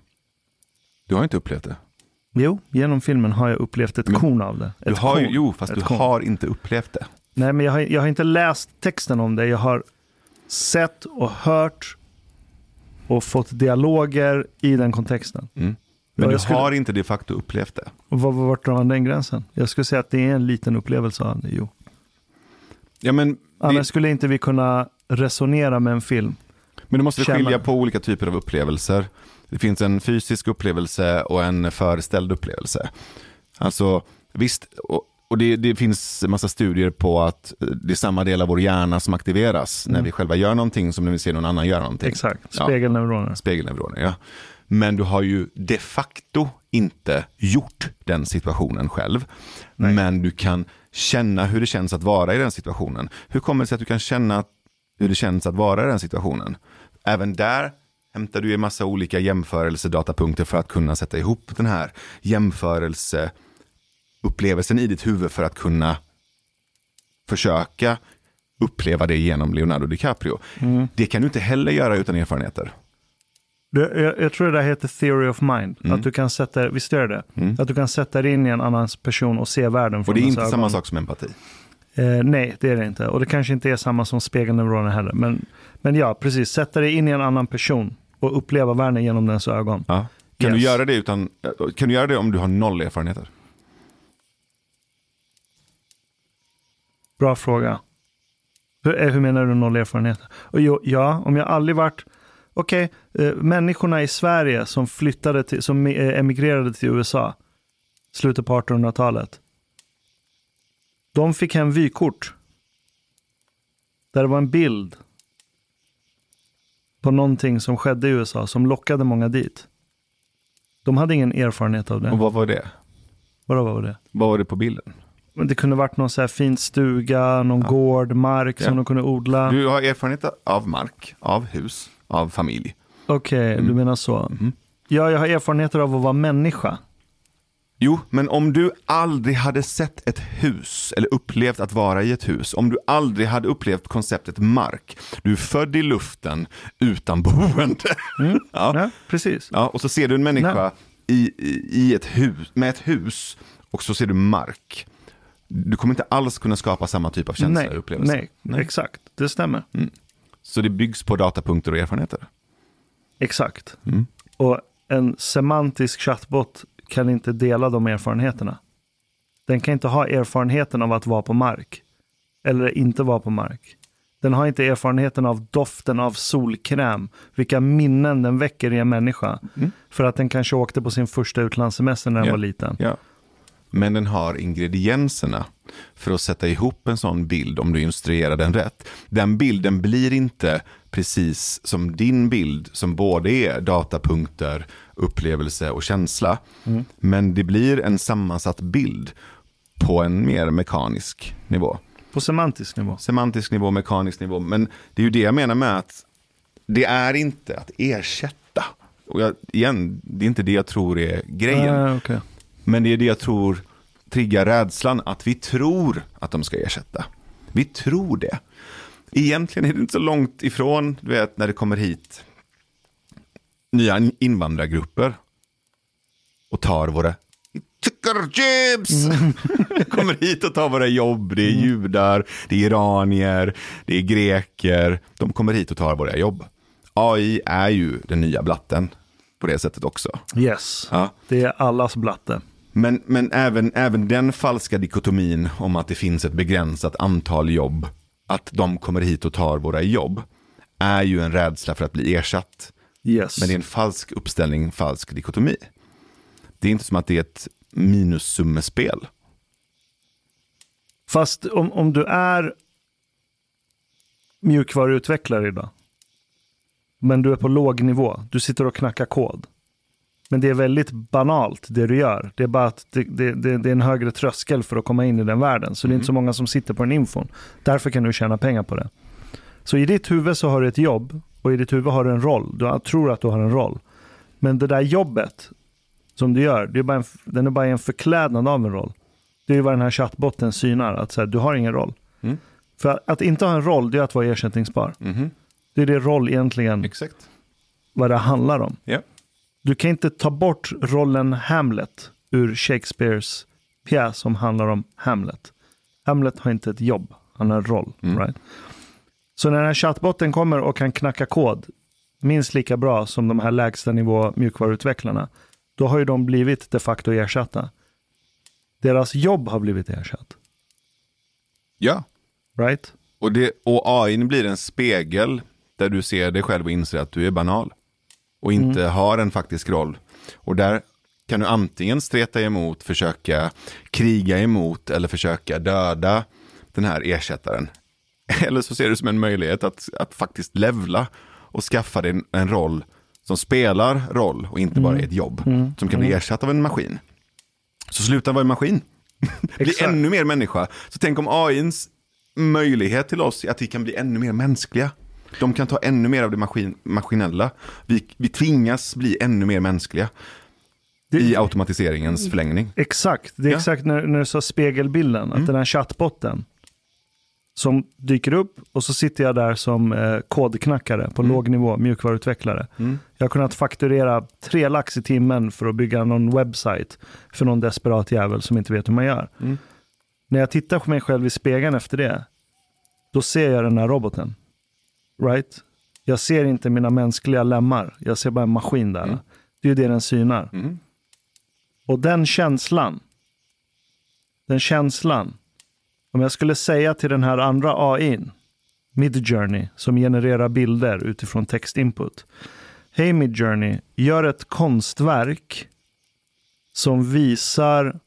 Speaker 1: Du har inte upplevt det.
Speaker 2: Jo, genom filmen har jag upplevt ett
Speaker 1: Men
Speaker 2: korn av det.
Speaker 1: Du
Speaker 2: Ett
Speaker 1: har ju,
Speaker 2: korn.
Speaker 1: jo, fast du
Speaker 2: korn.
Speaker 1: har inte upplevt det.
Speaker 2: Nej, men jag har, jag har inte läst texten om det. Jag har sett och hört och fått dialoger i den kontexten.
Speaker 1: Mm. Men du
Speaker 2: skulle-
Speaker 1: har inte de facto upplevt det.
Speaker 2: Och var, vart drar man den gränsen? Jag skulle säga att det är en liten upplevelse av det, jo.
Speaker 1: Ja, men,
Speaker 2: Annars
Speaker 1: vi,
Speaker 2: skulle inte vi kunna resonera med en film.
Speaker 1: men du måste
Speaker 2: känna-
Speaker 1: skilja på olika typer av upplevelser. Det finns en fysisk upplevelse och en föreställd upplevelse. Alltså visst, och, och det, det finns en massa studier på att det är samma del av vår hjärna som aktiveras när
Speaker 2: Mm.
Speaker 1: vi själva gör någonting som när vi ser någon annan göra någonting.
Speaker 2: Exakt,
Speaker 1: Ja.
Speaker 2: spegelneuroner.
Speaker 1: Spegelneuroner, ja. Men du har ju de facto inte gjort den situationen själv.
Speaker 2: Nej.
Speaker 1: Men du kan känna hur det känns att vara i den situationen. Hur kommer det sig att du kan känna hur det känns att vara i den situationen? Även där hämtar du en massa olika jämförelsedatapunkter för att kunna sätta ihop den här jämförelseupplevelsen i ditt huvud för att kunna försöka uppleva det genom Leonardo DiCaprio.
Speaker 2: Mm.
Speaker 1: Det kan du inte heller göra utan erfarenheter.
Speaker 2: Det, jag, jag tror det där heter theory of mind.
Speaker 1: Mm.
Speaker 2: Att du kan sätta, visst är det
Speaker 1: Mm.
Speaker 2: Att du kan sätta dig in i en annan person och se världen
Speaker 1: Och
Speaker 2: från
Speaker 1: det är inte
Speaker 2: ögon.
Speaker 1: samma sak som empati.
Speaker 2: Eh, nej, det är det inte. Och det kanske inte är samma som spegelneuroner heller. Men, men ja, precis. Sätta dig in i en annan person och uppleva världen genom dess ögon.
Speaker 1: Ja. Kan,
Speaker 2: Yes.
Speaker 1: du göra det utan, kan du göra det om du har noll erfarenheter?
Speaker 2: Bra fråga. Hur, eh, hur menar du noll erfarenheter? Och jo, ja, om jag aldrig varit... Okej, eh, människorna i Sverige som flyttade till, som eh, emigrerade till USA, slutet på 1800-talet. De fick hem vykort. Där det var en bild på någonting som skedde i USA som lockade många dit. De hade ingen erfarenhet av
Speaker 1: Och
Speaker 2: det.
Speaker 1: vad var det?
Speaker 2: Vadå, vad var det?
Speaker 1: Vad var det på bilden?
Speaker 2: Men det kunde varit någon så här fin stuga, någon gård, mark som
Speaker 1: Ja.
Speaker 2: de kunde odla.
Speaker 1: Du har erfarenhet av mark, av hus, av familj.
Speaker 2: Okej, du menar så. Ja, jag har erfarenheter av att vara människa.
Speaker 1: Jo, men om du aldrig hade sett ett hus eller upplevt att vara i ett hus, om du aldrig hade upplevt konceptet mark, du är född i luften utan boende. <laughs> ja.
Speaker 2: Ja, precis.
Speaker 1: Ja, och så ser du en människa i, i, i ett hus, med ett hus och så ser du mark. Du kommer inte alls kunna skapa samma typ av känsla
Speaker 2: Nej,
Speaker 1: och upplevelse.
Speaker 2: nej, exakt. Det stämmer.
Speaker 1: Så det byggs på datapunkter och erfarenheter.
Speaker 2: Exakt.
Speaker 1: Mm.
Speaker 2: Och en semantisk chatbot kan inte dela de erfarenheterna. Den kan inte ha erfarenheten av att vara på mark. Eller inte vara på mark. Den har inte erfarenheten av doften av solkräm, vilka minnen den väcker i en människa. För att den kanske åkte på sin första utlandssemester när den
Speaker 1: Ja.
Speaker 2: var liten.
Speaker 1: Ja. Men den har ingredienserna för att sätta ihop en sån bild om du instruerar den rätt. Den bilden blir inte precis som din bild som både är datapunkter, upplevelse och känsla. Men det blir en sammansatt bild på en mer mekanisk nivå.
Speaker 2: På semantisk nivå.
Speaker 1: Semantisk nivå, mekanisk nivå. Men det är ju det jag menar med att det är inte att ersätta. Och jag, igen, det är inte det jag tror är grejen.
Speaker 2: Ah, okej.
Speaker 1: Men det är det jag tror triggar rädslan, att vi tror att de ska ersätta. Vi tror det. Egentligen är det inte så långt ifrån, du vet, när det kommer hit nya in- invandrargrupper och tar våra tyckarjobs. <laughs> kommer hit och tar våra jobb. Det är judar, det är iranier, det är greker. De kommer hit och tar våra jobb. AI är ju den nya blatten på det sättet också.
Speaker 2: Yes,
Speaker 1: Ja.
Speaker 2: det är allas blatte.
Speaker 1: Men, men även, även den falska dikotomin om att det finns ett begränsat antal jobb, att de kommer hit och tar våra jobb, är ju en rädsla för att bli ersatt.
Speaker 2: Yes.
Speaker 1: Men det är en falsk uppställning, falsk dikotomi. Det är inte som att det är ett minussummespel.
Speaker 2: Fast om, om du är mjukvaruutvecklare idag, men du är på låg nivå, du sitter och knackar kod. Men det är väldigt banalt det du gör. Det är bara att det, det, det, det är en högre tröskel för att komma in i den världen. Så det är inte så många som sitter på den infon. Därför kan du tjäna pengar på det. Så i ditt huvud så har du ett jobb och i ditt huvud har du en roll. Du tror att du har en roll. Men det där jobbet som du gör, det är bara en, den är bara en förklädnad av en roll. Det är ju vad den här chattbotten synar, att så här, du har ingen roll.
Speaker 1: Mm.
Speaker 2: För att, att inte ha en roll, det är att vara ersättningsbar.
Speaker 1: Mhm.
Speaker 2: Det är det roll egentligen,
Speaker 1: Exakt.
Speaker 2: vad det handlar om.
Speaker 1: Ja.
Speaker 2: Du kan inte ta bort rollen Hamlet ur Shakespeares pjäs som handlar om Hamlet. Hamlet har inte ett jobb, han har en roll.
Speaker 1: Mm.
Speaker 2: Right? Så när den här chattbotten kommer och kan knacka kod minst lika bra som de här lägsta nivå mjukvaruutvecklarna, då har ju de blivit de facto ersatta. Deras jobb har blivit ersatt.
Speaker 1: ja.
Speaker 2: Right?
Speaker 1: Och, det, och AI blir en spegel där du ser dig själv och inser att du är banal. Och inte har en faktisk roll. Och där kan du antingen streta emot, försöka kriga emot eller försöka döda den här ersättaren. <laughs> Eller så ser du det som en möjlighet att, att faktiskt levla och skaffa dig en, en roll som spelar roll och inte bara är ett jobb. Som kan bli ersatt av en maskin. Så sluta vara en maskin. <laughs> bli ännu mer människa. Så tänk om AIns möjlighet till oss är att vi kan bli ännu mer mänskliga. De kan ta ännu mer av det maskin, maskinella. Vi, vi tvingas bli ännu mer mänskliga
Speaker 2: Det-
Speaker 1: i automatiseringens förlängning.
Speaker 2: Exakt, det är
Speaker 1: Ja.
Speaker 2: exakt när, när du sa spegelbilden, att den här chattbotten. Som dyker upp och så sitter jag där som eh, kodknackare på låg nivå, mjukvaruutvecklare. Jag har kunnat fakturera tre lax i timmen för att bygga någon webbsite för någon desperat jävel som inte vet hur man gör. När jag tittar på mig själv i spegeln efter det, då ser jag den här roboten. Right? Jag ser inte mina mänskliga lemmar, jag ser bara en maskin där. Det är ju det den synar.
Speaker 1: Mm.
Speaker 2: Och den känslan, den känslan, om jag skulle säga till den här andra AIn, Midjourney, som genererar bilder utifrån textinput. Hej Midjourney, gör ett konstverk som visar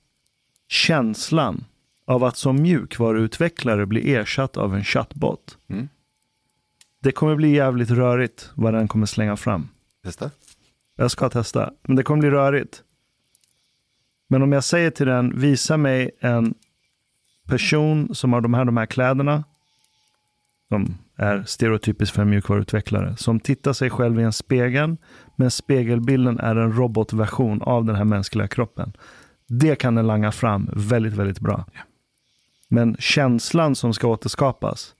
Speaker 2: känslan av att som mjukvaruutvecklare bli ersatt av en chatbot.
Speaker 1: Mm.
Speaker 2: Det kommer bli jävligt rörigt vad den kommer slänga fram.
Speaker 1: Testa.
Speaker 2: Jag ska testa, men det kommer bli rörigt. Men om jag säger till den, visa mig en person som har de här, de här kläderna, som är stereotypiskt för en mjukvaruutvecklare, som tittar sig själv i en spegel, men spegelbilden är en robotversion av den här mänskliga kroppen. Det kan den langa fram väldigt, väldigt bra. Men känslan som ska återskapas,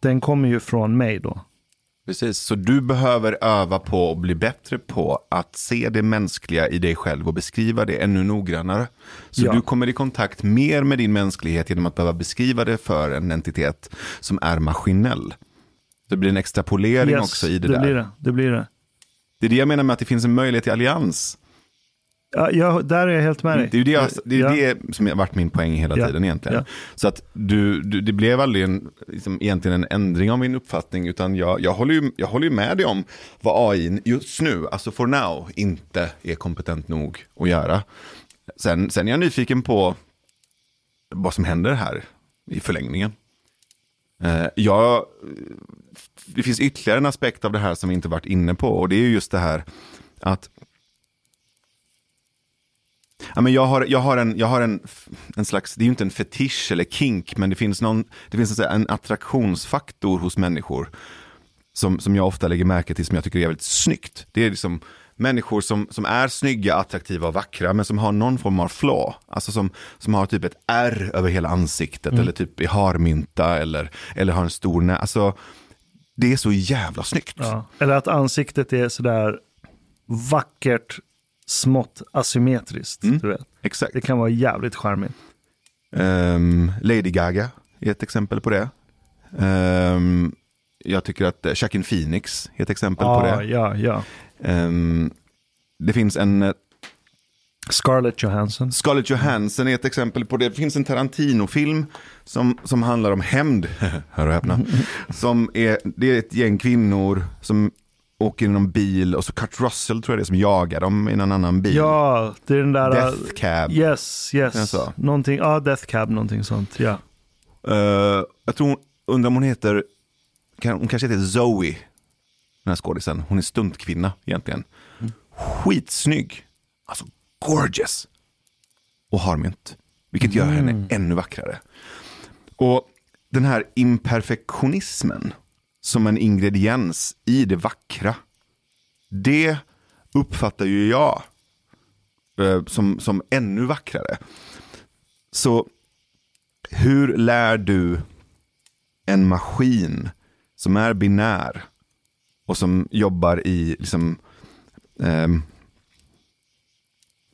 Speaker 2: den kommer ju från mig då.
Speaker 1: Precis, så du behöver öva på och bli bättre på att se det mänskliga i dig själv och beskriva det ännu noggrannare. Så
Speaker 2: Ja.
Speaker 1: du kommer i kontakt mer med din mänsklighet genom att behöva beskriva det för en entitet som är maskinell. Det blir en extrapolering
Speaker 2: Yes,
Speaker 1: också i det,
Speaker 2: det
Speaker 1: där.
Speaker 2: blir det. Det blir det.
Speaker 1: Det är det jag menar med att det finns en möjlighet till allians.
Speaker 2: Ja, jag, där är jag helt med dig.
Speaker 1: Det är det, jag, det, är
Speaker 2: Ja.
Speaker 1: det som har varit min poäng hela
Speaker 2: Ja.
Speaker 1: tiden egentligen. Så att du, du, det blev aldrig en, liksom, egentligen en ändring av min uppfattning, utan jag, jag, håller ju, jag håller ju med dig om vad AI just nu, alltså for now, inte är kompetent nog att göra. Sen, sen är jag nyfiken på vad som händer här i förlängningen. Eh, jag, det finns ytterligare en aspekt av det här som vi inte varit inne på, och det är ju just det här att Ja, men jag har, jag har, en, jag har en, en slags, det är ju inte en fetisch eller kink, men det finns, någon, det finns en, attraktionsfaktor hos människor som, som jag ofta lägger märke till som jag tycker är jävligt snyggt. Det är liksom människor som, som är snygga, attraktiva och vackra, men som har någon form av flaw. Alltså som, som har typ ett R över hela ansiktet, eller typ i harmynta, eller, eller har en stor nä. Alltså, det är så jävla snyggt.
Speaker 2: Ja. Eller att ansiktet är sådär vackert, smått asymmetriskt.
Speaker 1: Mm.
Speaker 2: Du vet.
Speaker 1: Exakt.
Speaker 2: Det kan vara jävligt charmigt.
Speaker 1: Ehm, Lady Gaga är ett exempel på det. Ehm, jag tycker att Jacqueline Phoenix är ett exempel på
Speaker 2: Ja,
Speaker 1: det.
Speaker 2: ja, ja.
Speaker 1: Ehm, det finns en, eh,
Speaker 2: Scarlett Johansson.
Speaker 1: Scarlett Johansson är ett exempel på det. Det finns en Tarantino-film som, som handlar om hämnd, <laughs> hör och häpna. Som är, det är ett gäng kvinnor som åker i någon bil och så Kurt Russell tror jag det är som jagar dem i någon annan bil.
Speaker 2: Ja, det är den där...
Speaker 1: Death Cab.
Speaker 2: Yes, yes.
Speaker 1: så?
Speaker 2: Någonting, ja, Death Cab, någonting sånt. Ja.
Speaker 1: Eh, jag tror, undrar om hon heter, kan, hon kanske heter Zoe, den här skådisen. Hon är stuntkvinna egentligen. Skitsnygg. Alltså gorgeous. Och harmynt. Vilket gör henne ännu vackrare. Och den här imperfektionismen som en ingrediens i det vackra. Det uppfattar ju jag eh, som, som ännu vackrare. Så hur lär du en maskin som är binär och som jobbar i liksom, eh,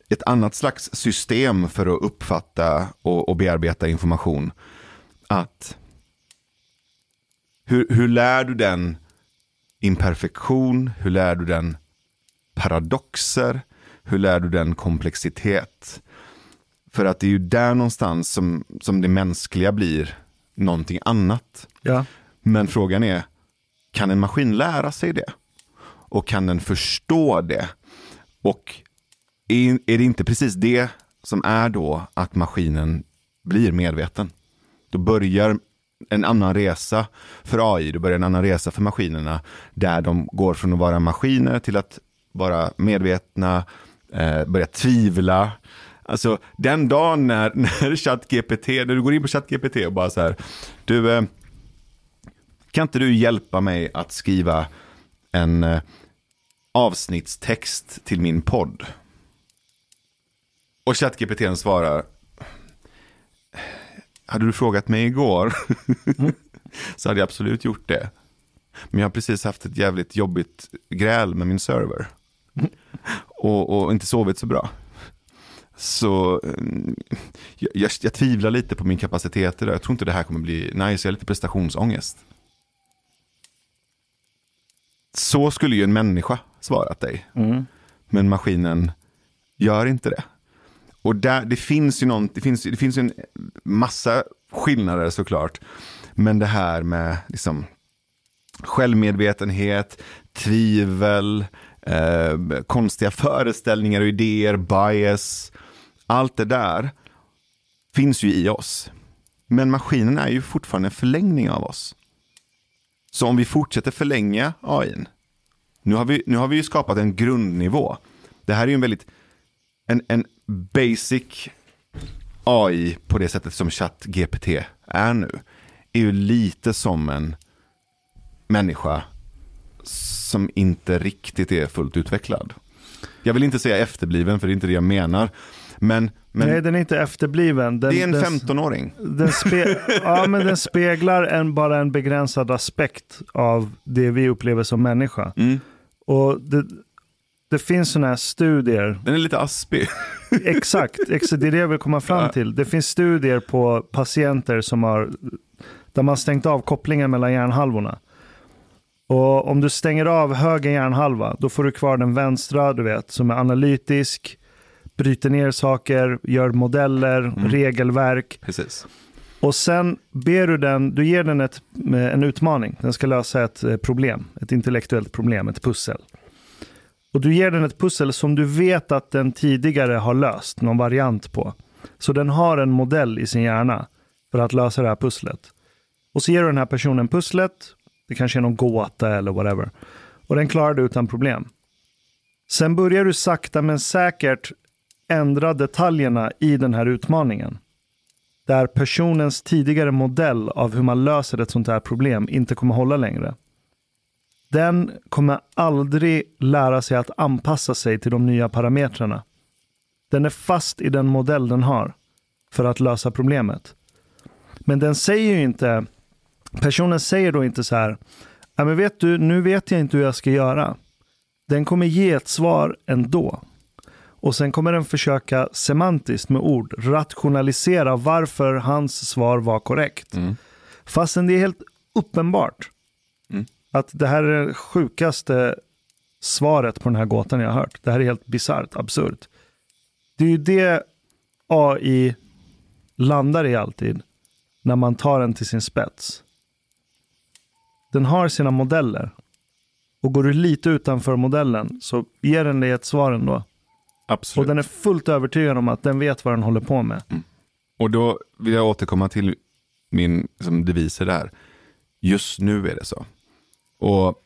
Speaker 1: ett annat slags system för att uppfatta och, och bearbeta information. Att hur, hur lär du den imperfektion? Hur lär du den paradoxer? Hur lär du den komplexitet? För att det är ju där någonstans som, som det mänskliga blir någonting annat.
Speaker 2: ja.
Speaker 1: Men frågan är, kan en maskin lära sig det? Och kan den förstå det? Och är, är det inte precis det som är då att maskinen blir medveten? Då börjar en annan resa för AI, då börjar en annan resa för maskinerna där de går från att vara maskiner till att vara medvetna, eh, börja tvivla. Alltså den dagen när, <laughs> när ChatGPT, när du går in på ChatGPT och bara så här, du, eh, kan inte du hjälpa mig att skriva en eh, avsnittstext till min podd? Och ChatGPT svarar, hade du frågat mig igår <laughs> så hade jag absolut gjort det. Men jag har precis haft ett jävligt jobbigt gräl med min server. Och, och inte sovit så bra. Så mm, jag, jag, jag tvivlar lite på min kapacitet idag. Jag tror inte det här kommer bli nice. Jag har lite prestationsångest. Så skulle ju en människa svarat dig.
Speaker 2: Mm.
Speaker 1: Men maskinen gör inte det. Och där, det finns ju någon, det finns, det finns en massa skillnader såklart. Men det här med liksom, självmedvetenhet, tvivel, eh, konstiga föreställningar och idéer, bias. Allt det där finns ju i oss. Men maskinen är ju fortfarande en förlängning av oss. Så om vi fortsätter förlänga AI, nu har vi, nu har vi ju skapat en grundnivå. Det här är ju en väldigt, en, en basic AI på det sättet som ChatGPT är nu. Är ju lite som en människa som inte riktigt är fullt utvecklad. Jag vill inte säga efterbliven för det är inte det jag menar. Men, men
Speaker 2: Nej, den är inte efterbliven. Den,
Speaker 1: det är en
Speaker 2: den,
Speaker 1: 15-åring.
Speaker 2: Den, spe, <laughs> ja, men den speglar en, bara en begränsad aspekt av det vi upplever som människa.
Speaker 1: Mm.
Speaker 2: Och det, det finns sådana här studier.
Speaker 1: Den är lite aspig. <laughs>
Speaker 2: Exakt, exakt, det är det jag vill komma fram till. Det finns studier på patienter som har, där man stängt av kopplingen mellan hjärnhalvorna. Och om du stänger av höger hjärnhalva, då får du kvar den vänstra, du vet, som är analytisk, bryter ner saker, gör modeller,
Speaker 1: Mm.
Speaker 2: regelverk.
Speaker 1: Precis.
Speaker 2: Och sen ber du den, du ger den ett, en utmaning. Den ska lösa ett eh, problem, ett intellektuellt problem, ett pussel. Och du ger den ett pussel som du vet att den tidigare har löst, någon variant på. Så den har en modell i sin hjärna för att lösa det här pusslet. Och så ger du den här personen pusslet, det kanske är någon gåta eller whatever. Och den klarar du utan problem. Sen börjar du sakta men säkert ändra detaljerna i den här utmaningen där personens tidigare modell av hur man löser ett sånt här problem inte kommer hålla längre. Den kommer aldrig lära sig att anpassa sig till de nya parametrarna. Den är fast i den modell den har för att lösa problemet. Men den säger ju inte, personen säger då inte så här, ja men vet du, nu vet jag inte hur jag ska göra. Den kommer ge ett svar ändå. Och sen kommer den försöka semantiskt med ord rationalisera varför hans svar var korrekt.
Speaker 1: Mm.
Speaker 2: Fastän det är helt uppenbart
Speaker 1: Mm.
Speaker 2: Att det här är det sjukaste svaret på den här gåtan jag har hört. Det här är helt bisarrt, absurt. Det är ju det AI landar i alltid när man tar den till sin spets. Den har sina modeller. Och går du lite utanför modellen så ger den dig ett svar ändå.
Speaker 1: Absolut.
Speaker 2: Och den är fullt övertygad om att den vet vad den håller på med.
Speaker 1: Och då vill jag återkomma till min som deviser där. Just nu är det så. Och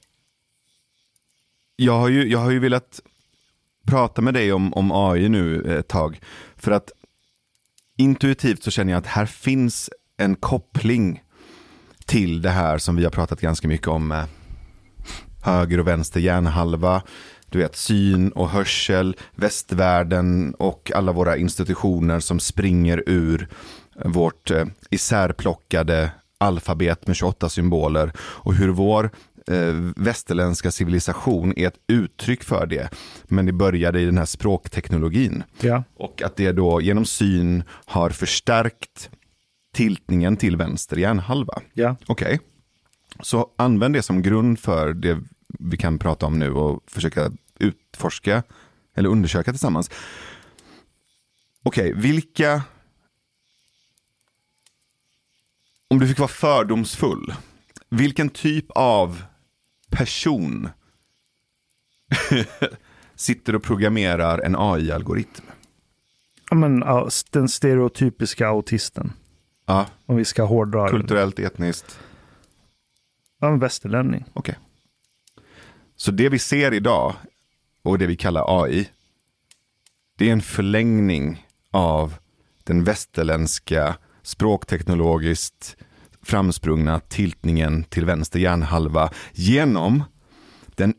Speaker 1: jag har ju, jag har ju velat prata med dig om, om AI nu ett tag. För att intuitivt så känner jag att här finns en koppling till det här som vi har pratat ganska mycket om med höger och vänster hjärnhalva, du vet syn och hörsel, västvärlden och alla våra institutioner som springer ur vårt eh, isärplockade alfabet med 28 symboler och hur vår eh, västerländska civilisation är ett uttryck för det. Men det började i den här språkteknologin.
Speaker 2: Ja.
Speaker 1: Och att det då genom syn har förstärkt tiltningen till vänster hjärnhalva.
Speaker 2: Ja.
Speaker 1: Okej, så använd det som grund för det vi kan prata om nu och försöka utforska eller undersöka tillsammans. Okej, vilka... Om du fick vara fördomsfull, vilken typ av person <laughs> sitter och programmerar en AI-algoritm?
Speaker 2: Ja, men, den stereotypiska autisten.
Speaker 1: Ja,
Speaker 2: Om vi ska hårdra det.
Speaker 1: kulturellt, etniskt.
Speaker 2: Ja, en västerlänning.
Speaker 1: Okej. Så det vi ser idag och det vi kallar AI, det är en förlängning av den västerländska språkteknologiskt framsprungna tiltningen till vänster hjärnhalva genom den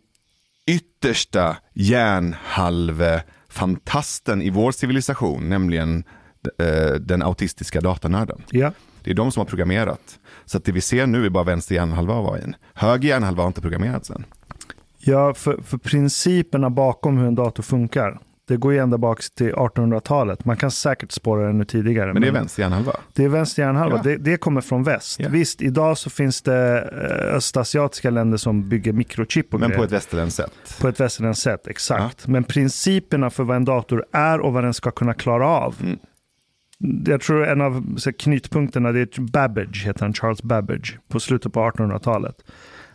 Speaker 1: yttersta hjärnhalvefantasten i vår civilisation, nämligen eh, den autistiska datanörden.
Speaker 2: Ja.
Speaker 1: Det är de som har programmerat. Så att det vi ser nu är bara vänster hjärnhalva av AI. Höger hjärnhalva har inte programmerats än.
Speaker 2: Ja, för, för principerna bakom hur en dator funkar, det går ju ända bak till 1800-talet. Man kan säkert spåra det ännu tidigare.
Speaker 1: Men det är vänster hjärnhalva?
Speaker 2: Det är vänster hjärnhalva.
Speaker 1: Ja.
Speaker 2: Det, det kommer från väst.
Speaker 1: Ja.
Speaker 2: Visst, idag så finns det eh, östasiatiska länder som bygger mikrochip och
Speaker 1: Men
Speaker 2: grejer.
Speaker 1: på ett västerländskt sätt.
Speaker 2: På ett västerländskt sätt, exakt. Men principerna för vad en dator är och vad den ska kunna klara av.
Speaker 1: Mm.
Speaker 2: Jag tror en av så, knytpunkterna, det är Babbage, heter han, Charles Babbage, på slutet på 1800-talet.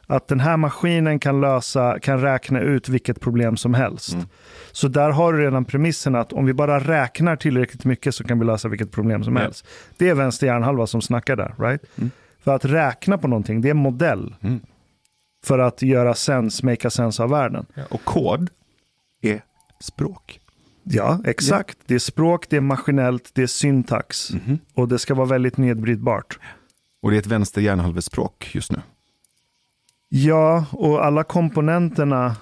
Speaker 2: Att den här maskinen kan lösa, kan räkna ut vilket problem som helst.
Speaker 1: Mm.
Speaker 2: Så där har du redan premissen att om vi bara räknar tillräckligt mycket så kan vi lösa vilket problem som
Speaker 1: Ja.
Speaker 2: helst. Det är vänster hjärnhalva som snackar där, right?
Speaker 1: Mm.
Speaker 2: För att räkna på någonting, det är en modell.
Speaker 1: Mm.
Speaker 2: För att göra sense, make a sense av världen.
Speaker 1: Och kod är språk.
Speaker 2: Ja, exakt. Det är språk, det är maskinellt, det är syntax.
Speaker 1: Mhm.
Speaker 2: Och det ska vara väldigt nedbrytbart.
Speaker 1: Och det är ett vänster hjärnhalvespråk just nu.
Speaker 2: Ja, och alla komponenterna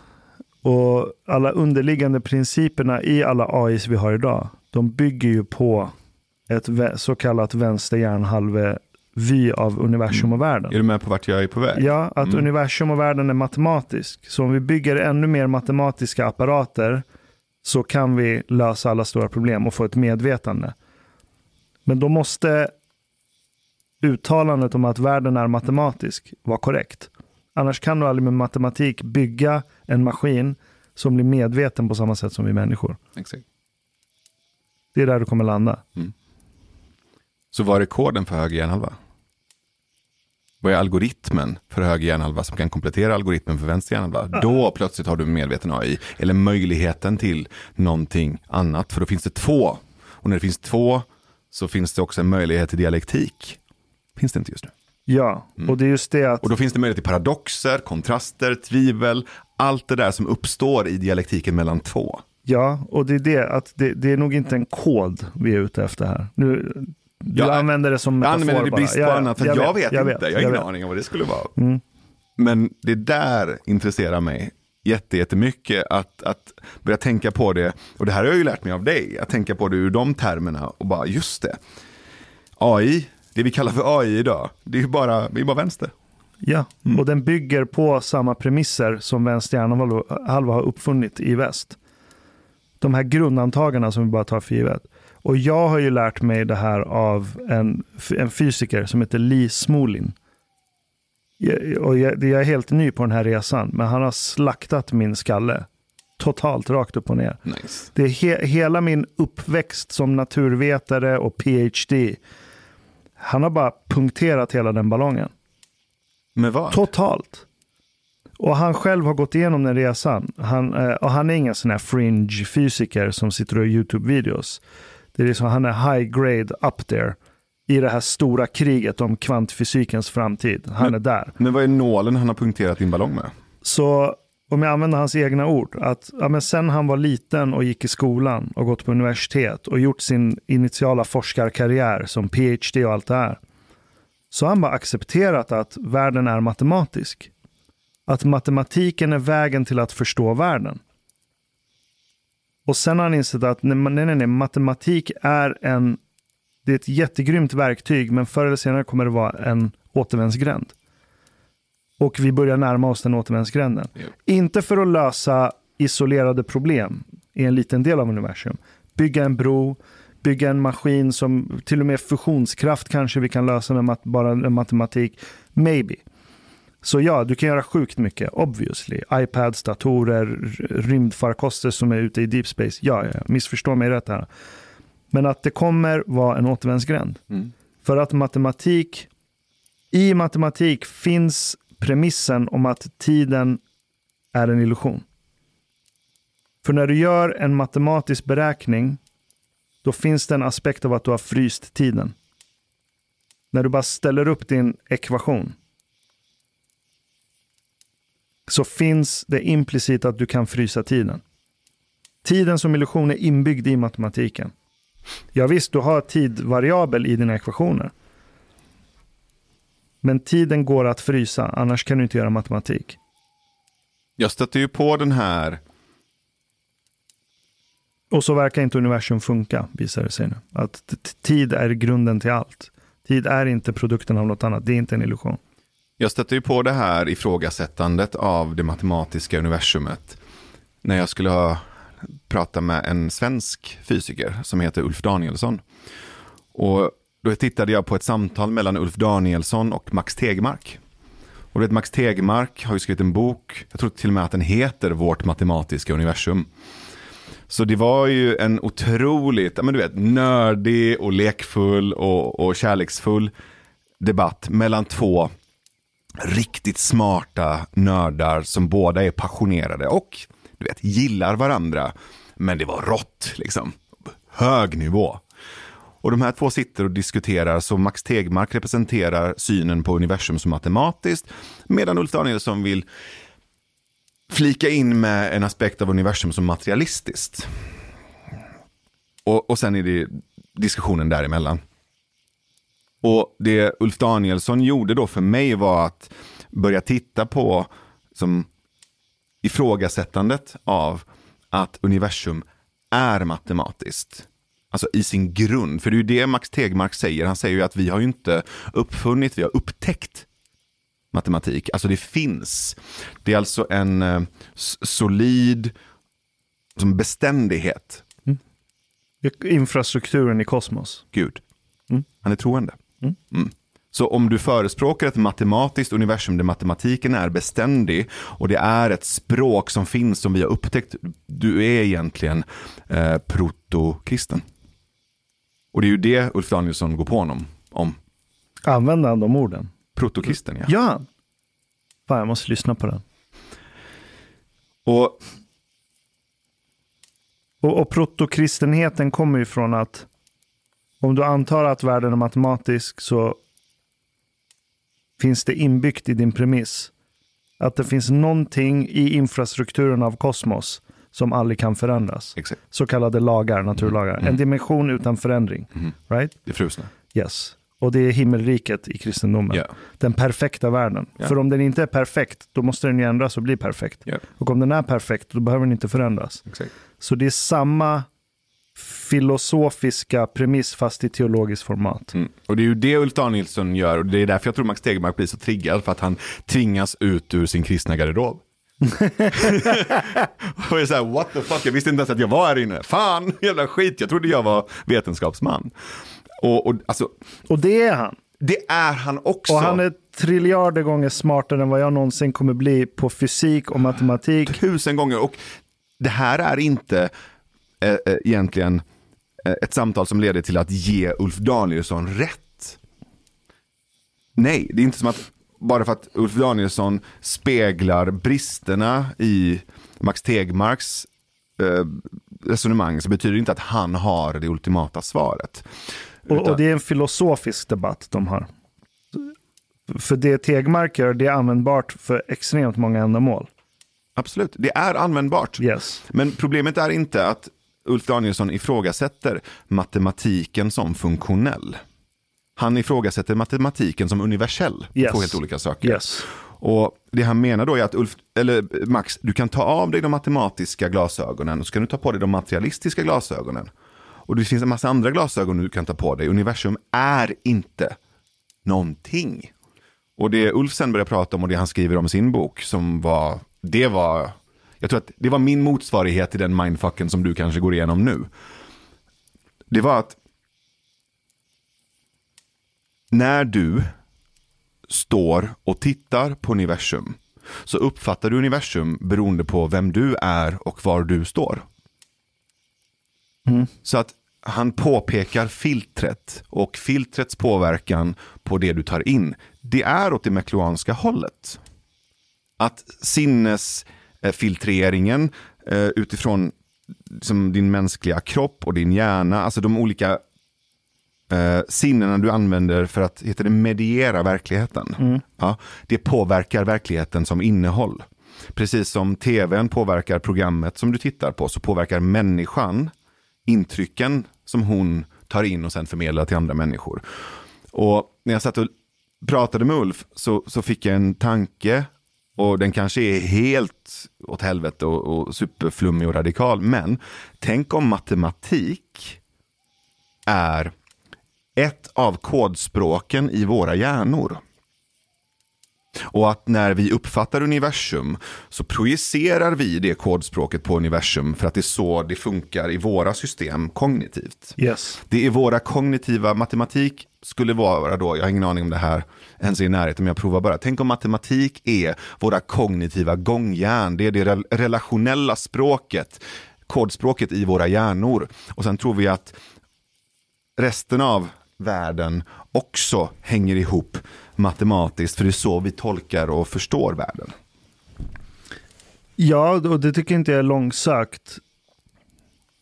Speaker 2: och alla underliggande principerna i alla AIs vi har idag, de bygger ju på ett så kallat vänster hjärnhalve vy av universum och världen.
Speaker 1: Är du med på vart jag är på väg?
Speaker 2: Ja, att
Speaker 1: Mm.
Speaker 2: universum och världen är matematisk. Så om vi bygger ännu mer matematiska apparater så kan vi lösa alla stora problem och få ett medvetande. Men då måste uttalandet om att världen är matematisk vara korrekt. Annars kan du aldrig med matematik bygga en maskin som blir medveten på samma sätt som vi människor.
Speaker 1: Exakt.
Speaker 2: Det är där du kommer landa.
Speaker 1: Så vad är koden för höger hjärnhalva? Vad är algoritmen för höger hjärnhalva som kan komplettera algoritmen för vänster hjärnhalva? Då plötsligt har du medveten AI, eller möjligheten till någonting annat, för då finns det två. Och när det finns två så finns det också en möjlighet till dialektik. Finns det inte just nu.
Speaker 2: Ja, och det är just det att
Speaker 1: Och då finns det möjlighet till paradoxer, kontraster, tvivel, allt det där som uppstår i dialektiken mellan två.
Speaker 2: Ja, och det är det att det, det är nog inte en kod vi är ute efter här. Nu, du
Speaker 1: Jag-
Speaker 2: använder det som
Speaker 1: Jag
Speaker 2: metafor
Speaker 1: använder det i
Speaker 2: bara.
Speaker 1: brist på
Speaker 2: Ja,
Speaker 1: annat, för jag, jag vet, inte. Jag har ingen
Speaker 2: vet.
Speaker 1: aning om vad det skulle vara.
Speaker 2: Mm.
Speaker 1: Men det där intresserar mig jätte- jättemycket att, att börja tänka på det. Och det här har jag ju lärt mig av dig, att tänka på det ur de termerna och bara just det. AI, det vi kallar för AI idag, det är ju bara, det är bara vänster.
Speaker 2: Ja,
Speaker 1: Mm.
Speaker 2: och den bygger på samma premisser som vänster hjärnhalva har uppfunnit i väst. De här grundantagarna som vi bara tar för givet. Och jag har ju lärt mig det här av en, en fysiker som heter Lee Smolin. Jag, och jag, jag är helt ny på den här resan, men han har slaktat min skalle. Totalt rakt upp och ner.
Speaker 1: Nice.
Speaker 2: Det är he hela min uppväxt som naturvetare och PhD. Han har bara punkterat hela den ballongen.
Speaker 1: Men vad?
Speaker 2: Totalt. Och han själv har gått igenom den resan. Han, eh, och han är ingen sån här fringe fysiker som sitter och gör YouTube-videos. Det är liksom, han är high grade up there i det här stora kriget om kvantfysikens framtid. Han
Speaker 1: Men-
Speaker 2: är där.
Speaker 1: Men vad är nålen han har punkterat din ballong med?
Speaker 2: Så om jag använder hans egna ord, att ja, men sen han var liten och gick i skolan och gått på universitet och gjort sin initiala forskarkarriär som PhD och allt det här, så har han bara accepterat att världen är matematisk. Att matematiken är vägen till att förstå världen. Och sen har han insett att nej, nej, nej, matematik är en, det är ett jättegrymt verktyg, men förr eller senare kommer det vara en återvändsgränd. Och vi börjar närma oss den återvändsgränden.
Speaker 1: Ja.
Speaker 2: Inte för att lösa isolerade problem i en liten del av universum. Bygga en bro, bygga en maskin som till och med fusionskraft kanske vi kan lösa med mat- bara matematik. Maybe. Så ja, du kan göra sjukt mycket, obviously. iPads, datorer, rymdfarkoster som är ute i deep space. Ja, ja, missförstå mig rätt här. Men att det kommer vara en återvändsgränd.
Speaker 1: Mm.
Speaker 2: För att matematik, i matematik finns premissen om att tiden är en illusion. För när du gör en matematisk beräkning, då finns det en aspekt av att du har fryst tiden. När du bara ställer upp din ekvation, så finns det implicit att du kan frysa tiden. Tiden som illusion är inbyggd i matematiken. Ja visst, du har tidvariabel i dina ekvationer. Men tiden går att frysa, annars kan du inte göra matematik.
Speaker 1: Jag stötte ju på den här,
Speaker 2: Och så verkar inte universum funka, visar det sig nu. Att tid är grunden till allt. Tid är inte produkten av något annat, det är inte en illusion.
Speaker 1: Jag stötte ju på det här ifrågasättandet av det matematiska universumet när jag skulle ha prata med en svensk fysiker som heter Ulf Danielsson. Och då tittade jag på ett samtal mellan Ulf Danielsson och Max Tegmark. Och vet, Max Tegmark har ju skrivit en bok, jag tror till och med att den heter Vårt matematiska universum. Så det var ju en otroligt, men du vet, nördig och lekfull och, och kärleksfull debatt mellan två riktigt smarta nördar som båda är passionerade och du vet, gillar varandra. Men det var rått, liksom. Hög nivå. Och de här två sitter och diskuterar, så Max Tegmark representerar synen på universum som matematiskt, medan Ulf Danielsson vill flika in med en aspekt av universum som materialistiskt. Och, och sen är det diskussionen däremellan. Och det Ulf Danielsson gjorde då för mig var att börja titta på som ifrågasättandet av att universum är matematiskt. Alltså i sin grund, för det är ju det Max Tegmark säger. Han säger ju att vi har ju inte uppfunnit, vi har upptäckt matematik. Alltså det finns. Det är alltså en eh, solid som beständighet.
Speaker 2: Mm. Infrastrukturen i kosmos.
Speaker 1: Gud. Mm. Han är troende. Mm. mm. Så om du förespråkar ett matematiskt universum där matematiken är beständig och det är ett språk som finns som vi har upptäckt, du är egentligen eh, protokristen. Och det är ju det Ulf Danielsson går på honom om.
Speaker 2: Använder han de orden?
Speaker 1: Protokristen, ja.
Speaker 2: Ja. Fan, jag måste lyssna på den.
Speaker 1: Och,
Speaker 2: och, och protokristenheten kommer ju från att om du antar att världen är matematisk så finns det inbyggt i din premiss att det finns någonting i infrastrukturen av kosmos som aldrig kan förändras.
Speaker 1: Exakt.
Speaker 2: Så kallade lagar, naturlagar. Mm. En dimension utan förändring.
Speaker 1: Mm.
Speaker 2: Right?
Speaker 1: Det frusna.
Speaker 2: Yes. Och det är himmelriket i kristendomen.
Speaker 1: Yeah.
Speaker 2: Den perfekta världen.
Speaker 1: Yeah.
Speaker 2: För om den inte är perfekt, då måste den ju ändras och bli perfekt.
Speaker 1: Yeah.
Speaker 2: Och om den är perfekt, då behöver den inte förändras.
Speaker 1: Exakt.
Speaker 2: Så det är samma filosofiska premiss fast i teologiskt format.
Speaker 1: Mm. Och det är ju det Ulf Danielsson gör och det är därför jag tror Max Tegmark blir så triggad för att han tvingas ut ur sin kristna garderob. <laughs> och jag är så här, what the fuck, jag visste inte ens att jag var här inne. Fan, <laughs> jävla skit, jag trodde jag var vetenskapsman. Och, och, alltså,
Speaker 2: och det är han.
Speaker 1: Det är han också.
Speaker 2: Och han är triljarder gånger smartare än vad jag någonsin kommer bli på fysik och matematik.
Speaker 1: Tusen gånger. Och det här är inte äh, egentligen äh, ett samtal som leder till att ge Ulf Danielsson rätt. Nej, det är inte som att bara för att Ulf Danielsson speglar bristerna i Max Tegmarks äh, resonemang så betyder det inte att han har det ultimata svaret.
Speaker 2: Och, och, det är en filosofisk debatt de har. För det Tegmark gör, det är användbart för extremt många ändamål.
Speaker 1: Absolut, det är användbart.
Speaker 2: Yes.
Speaker 1: Men problemet är inte att Ulf Danielsson ifrågasätter matematiken som funktionell. Han ifrågasätter matematiken som universell.
Speaker 2: Yes.
Speaker 1: Två helt olika saker.
Speaker 2: Yes.
Speaker 1: Och det han menar då är att Ulf, eller Max, du kan ta av dig de matematiska glasögonen och så kan du ta på dig de materialistiska glasögonen. Och det finns en massa andra glasögon du kan ta på dig. Universum är inte någonting. Och det Ulf sen börjar prata om och det han skriver om i sin bok som var, det var, jag tror att det var min motsvarighet till den mindfucken som du kanske går igenom nu. Det var att när du står och tittar på universum så uppfattar du universum beroende på vem du är och var du står.
Speaker 2: Mm.
Speaker 1: Så att han påpekar filtret och filtrets påverkan på det du tar in. Det är åt det mekluanska hållet. Att sinnesfiltreringen eh, utifrån som din mänskliga kropp och din hjärna, alltså de olika eh, sinnena du använder för att heter det, mediera verkligheten.
Speaker 2: Mm.
Speaker 1: Ja, det påverkar verkligheten som innehåll. Precis som tvn påverkar programmet som du tittar på så påverkar människan intrycken som hon tar in och sen förmedlar till andra människor. Och när jag satt och pratade med Ulf så, så fick jag en tanke och den kanske är helt åt helvete och, och superflummig och radikal. Men tänk om matematik är ett av kodspråken i våra hjärnor. Och att när vi uppfattar universum så projicerar vi det kodspråket på universum för att det är så det funkar i våra system kognitivt.
Speaker 2: Yes.
Speaker 1: Det är våra kognitiva, matematik skulle vara då, jag har ingen aning om det här ens är i närheten, men jag provar bara. Tänk om matematik är våra kognitiva gångjärn, det är det relationella språket, kodspråket i våra hjärnor. Och sen tror vi att resten av världen också hänger ihop matematiskt, för det är så vi tolkar och förstår världen.
Speaker 2: Ja, och det tycker inte jag är långsökt.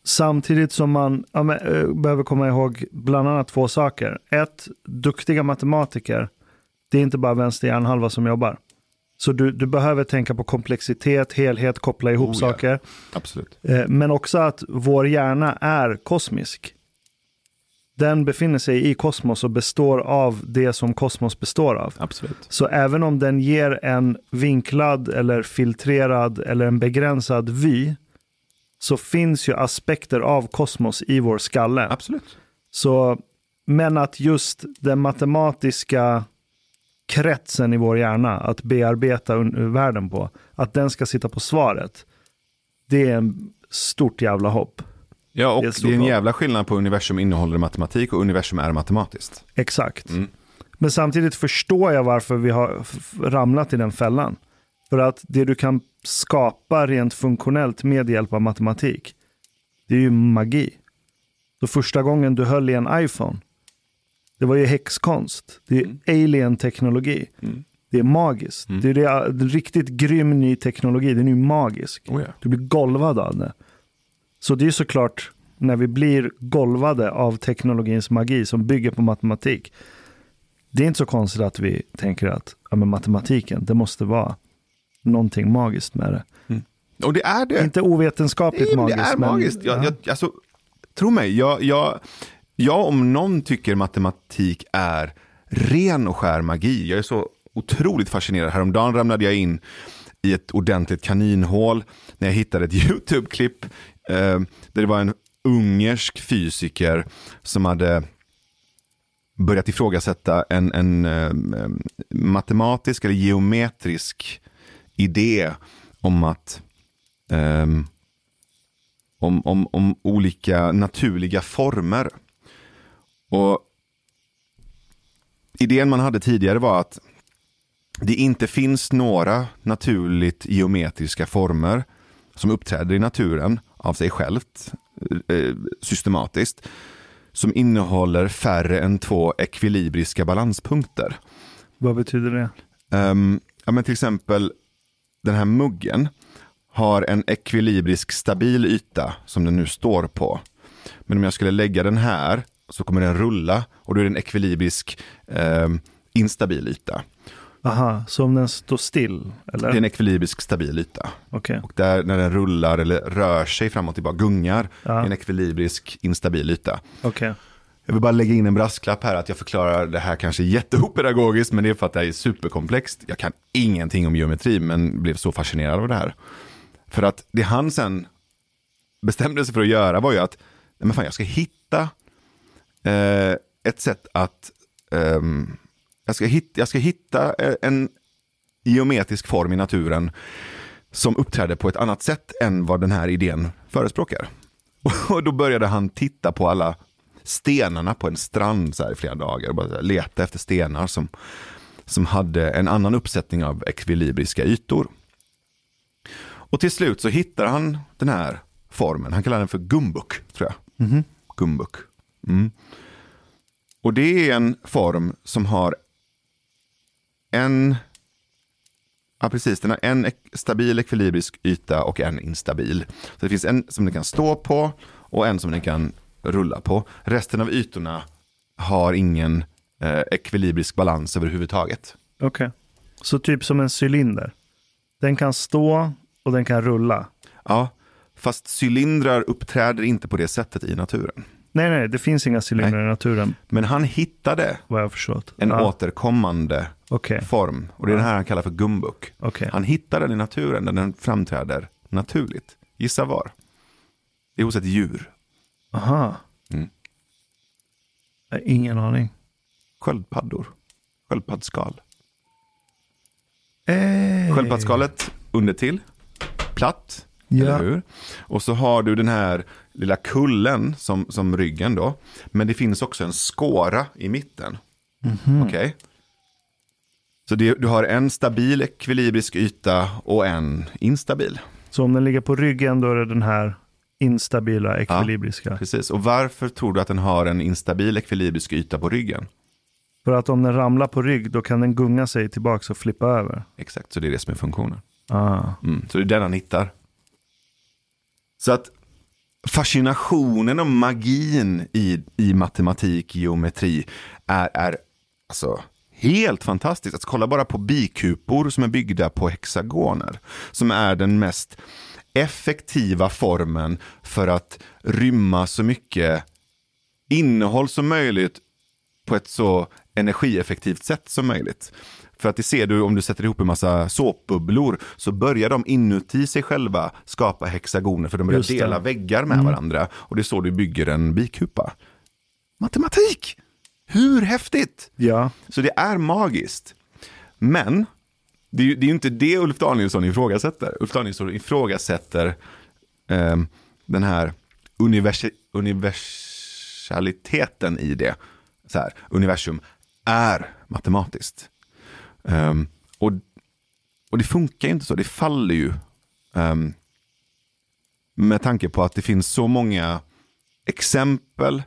Speaker 2: Samtidigt som man ja, men, eh, behöver komma ihåg bland annat två saker. Ett, duktiga matematiker, det är inte bara vänster hjärnhalva som jobbar. Så du, du behöver tänka på komplexitet, helhet, koppla ihop
Speaker 1: Oh, ja.
Speaker 2: saker.
Speaker 1: Absolut.
Speaker 2: Eh, Men också att vår hjärna är kosmisk. Den befinner sig i kosmos och består av det som kosmos består av.
Speaker 1: Absolut.
Speaker 2: Så även om den ger en vinklad eller filtrerad eller en begränsad vy så finns ju aspekter av kosmos i vår skalle.
Speaker 1: Absolut.
Speaker 2: Så, men att just den matematiska kretsen i vår hjärna, att bearbeta världen på, att den ska sitta på svaret, det är en stort jävla hopp.
Speaker 1: Ja, och
Speaker 2: Det är
Speaker 1: det är en jävla skillnad på universum innehåller matematik och universum är matematiskt.
Speaker 2: Exakt.
Speaker 1: Mm.
Speaker 2: Men samtidigt förstår jag varför vi har ramlat i den fällan. För att det du kan skapa rent funktionellt med hjälp av matematik, det är ju magi. Så första gången du höll i en iPhone, det var ju häxkonst. Det är
Speaker 1: Mm.
Speaker 2: alien-teknologi. Det är magiskt. Det är det, riktigt grym ny teknologi. Den är ju magisk.
Speaker 1: Oh ja.
Speaker 2: Du blir golvad av det. Så det är såklart när vi blir golvade av teknologins magi som bygger på matematik. Det är inte så konstigt att vi tänker att ja, men matematiken, det måste vara någonting magiskt med det.
Speaker 1: Och det är det.
Speaker 2: Inte ovetenskapligt
Speaker 1: Nej,
Speaker 2: magiskt.
Speaker 1: Det är
Speaker 2: men-
Speaker 1: magiskt. Jag,
Speaker 2: ja.
Speaker 1: jag, alltså, tro mig, jag, jag, jag om någon tycker matematik är ren och skär magi. Jag är så otroligt fascinerad. Häromdagen ramlade jag in i ett ordentligt kaninhål när jag hittade ett <laughs> YouTube-klipp Eh, där det var en ungersk fysiker som hade börjat ifrågasätta en, en eh, matematisk eller geometrisk idé om att ehm, om, om, om olika naturliga former. Och idén man hade tidigare var att det inte finns några naturligt geometriska former som uppträder i naturen av sig självt eh, systematiskt som innehåller färre än två ekvilibriska balanspunkter.
Speaker 2: Vad betyder det?
Speaker 1: Ehm, ja, men till exempel den här muggen har en ekvilibrisk stabil yta som den nu står på. Men om jag skulle lägga den här så kommer den rulla och då är det en ekvilibrisk ehm, instabil yta.
Speaker 2: Aha, så om den står still? Eller?
Speaker 1: Det är en ekvilibrisk stabil yta.
Speaker 2: Okej.
Speaker 1: Och där när den rullar eller rör sig framåt och tillbaka, gungar,
Speaker 2: Ja.
Speaker 1: är en ekvilibrisk instabil yta.
Speaker 2: Okej.
Speaker 1: Jag vill bara lägga in en brasklapp här att jag förklarar det här kanske jätteopedagogiskt men det är för att det är superkomplext. Jag kan ingenting om geometri men blev så fascinerad av det här. För att det han sen bestämde sig för att göra var ju att nej men fan, jag ska hitta eh, ett sätt att ehm, jag, ska hitta, jag ska hitta en geometrisk form i naturen som uppträder på ett annat sätt än vad den här idén förespråkar. <laughs> Och då började han titta på alla stenarna på en strand så här i flera dagar och bara leta efter stenar som, som hade en annan uppsättning av ekvilibriska ytor. Och till slut så hittar han den här formen, han kallar den för gumbuk, tror jag. Gumbuk. Mm. Och det är en form som har en Ja, precis. Den har en stabil ekvilibrisk yta och en instabil. Så det finns en som den kan stå på och en som den kan rulla på. Resten av ytorna har ingen eh, ekvilibrisk balans överhuvudtaget.
Speaker 2: Okej. Så typ som en cylinder. Den kan stå och den kan rulla.
Speaker 1: Ja, fast cylindrar uppträder inte på det sättet i naturen.
Speaker 2: Nej, nej, det finns inga cylindrar i naturen,
Speaker 1: Men han hittade
Speaker 2: vad jag förstått.
Speaker 1: en
Speaker 2: ja.
Speaker 1: återkommande
Speaker 2: Okej,
Speaker 1: form. Och det är den här han kallar för gumbuk.
Speaker 2: okej.
Speaker 1: Han hittar den i naturen där den framträder naturligt. Gissa var? Det är hos ett djur.
Speaker 2: Aha.
Speaker 1: Mm.
Speaker 2: Ingen aning.
Speaker 1: Sköldpaddor. Sköldpaddsskal.
Speaker 2: Hey.
Speaker 1: Sköldpaddsskalet under till. Platt.
Speaker 2: Ja.
Speaker 1: Eller hur? Och så har du den här lilla kullen som, som ryggen då. Men det finns också en skåra i mitten.
Speaker 2: Mhm.
Speaker 1: Okej? Så det, du har en stabil ekvilibrisk yta och en instabil.
Speaker 2: Så om den ligger på ryggen då är det den här instabila ekvilibriska.
Speaker 1: Precis. Och varför tror du att den har en instabil ekvilibrisk yta på ryggen?
Speaker 2: För att om den ramlar på rygg då kan den gunga sig tillbaka och flippa över.
Speaker 1: Exakt, så det är det som är funktionen.
Speaker 2: Ah.
Speaker 1: Mm, så det är den han hittar. Så att fascinationen och magin i, i matematik, geometri är, är alltså helt fantastiskt. Att kolla bara på bikupor som är byggda på hexagoner. Som är den mest effektiva formen för att rymma så mycket innehåll som möjligt på ett så energieffektivt sätt som möjligt. För att det ser du om du sätter ihop en massa såpbubblor så börjar de inuti sig själva skapa hexagoner för de börjar dela väggar med varandra. Och det är så du bygger en bikupa. Matematik! Hur häftigt?
Speaker 2: Ja,
Speaker 1: Så det är magiskt. Men det är ju det är inte det Ulf Danielsson ifrågasätter. Ulf Danielsson ifrågasätter eh, den här universi- universaliteten i det. Så här, universum är matematiskt. Um, och, och det funkar ju inte så, det faller ju. Um, med tanke på att det finns så många exempel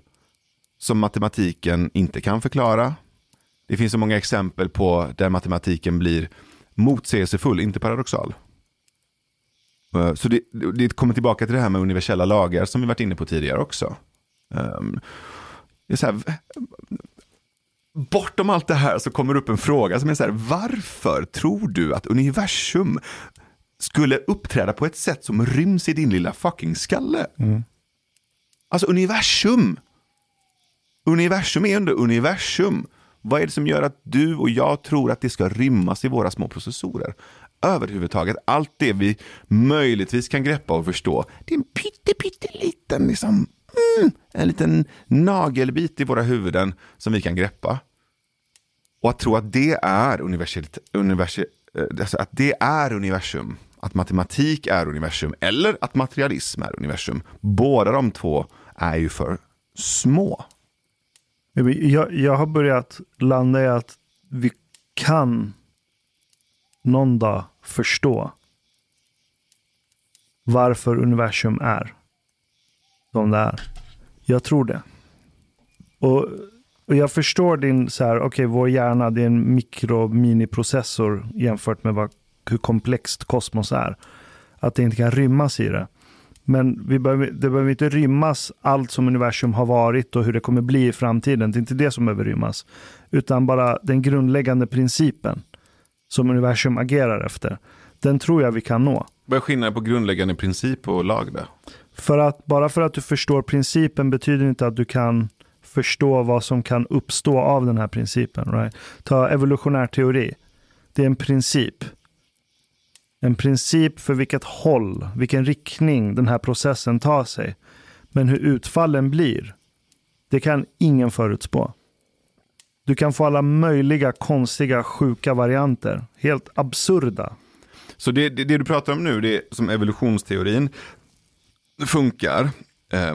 Speaker 1: som matematiken inte kan förklara. Det finns så många exempel på där matematiken blir motsägelsefull, inte paradoxal. Eh, så det, det kommer tillbaka till det här med universella lagar som vi varit inne på tidigare också. Ehm, det är så här, bortom allt det här så kommer upp en fråga som är så här, varför tror du att universum skulle uppträda på ett sätt som ryms i din lilla fucking skalle? Alltså universum! Universum är under universum. Vad är det som gör att du och jag tror att det ska rymmas i våra små processorer? Överhuvudtaget, allt det vi möjligtvis kan greppa och förstå, det är en pytte, pytteliten, liksom, mm, en liten nagelbit i våra huvuden som vi kan greppa. Och att tro att det är universellt, eh, alltså att det är universum, att matematik är universum eller att materialism är universum. Båda de två är ju för små.
Speaker 2: jag, jag har börjat landa i att vi kan någon dag förstå varför universum är som det är. Jag tror det. Och, och jag förstår din, så här, okej, vår hjärna, det är en mikro-miniprocessor jämfört med vad, hur komplext kosmos är. Att det inte kan rymmas i det. Men vi behöver, det behöver inte rymmas allt som universum har varit och hur det kommer bli i framtiden. Det är inte det som behöver rymmas. Utan bara den grundläggande principen som universum agerar efter. Den tror jag vi kan nå.
Speaker 1: Vad är skillnaden på grundläggande princip och lag Där?
Speaker 2: För att, bara för att du förstår principen betyder inte att du kan förstå vad som kan uppstå av den här principen. Right? Ta evolutionär teori. Det är en princip. En princip för vilket håll, vilken riktning den här processen tar sig. Men hur utfallen blir, det kan ingen förutspå. Du kan få alla möjliga konstiga, sjuka varianter. Helt absurda.
Speaker 1: Så det, det, det du pratar om nu, det är som evolutionsteorin funkar. Eh,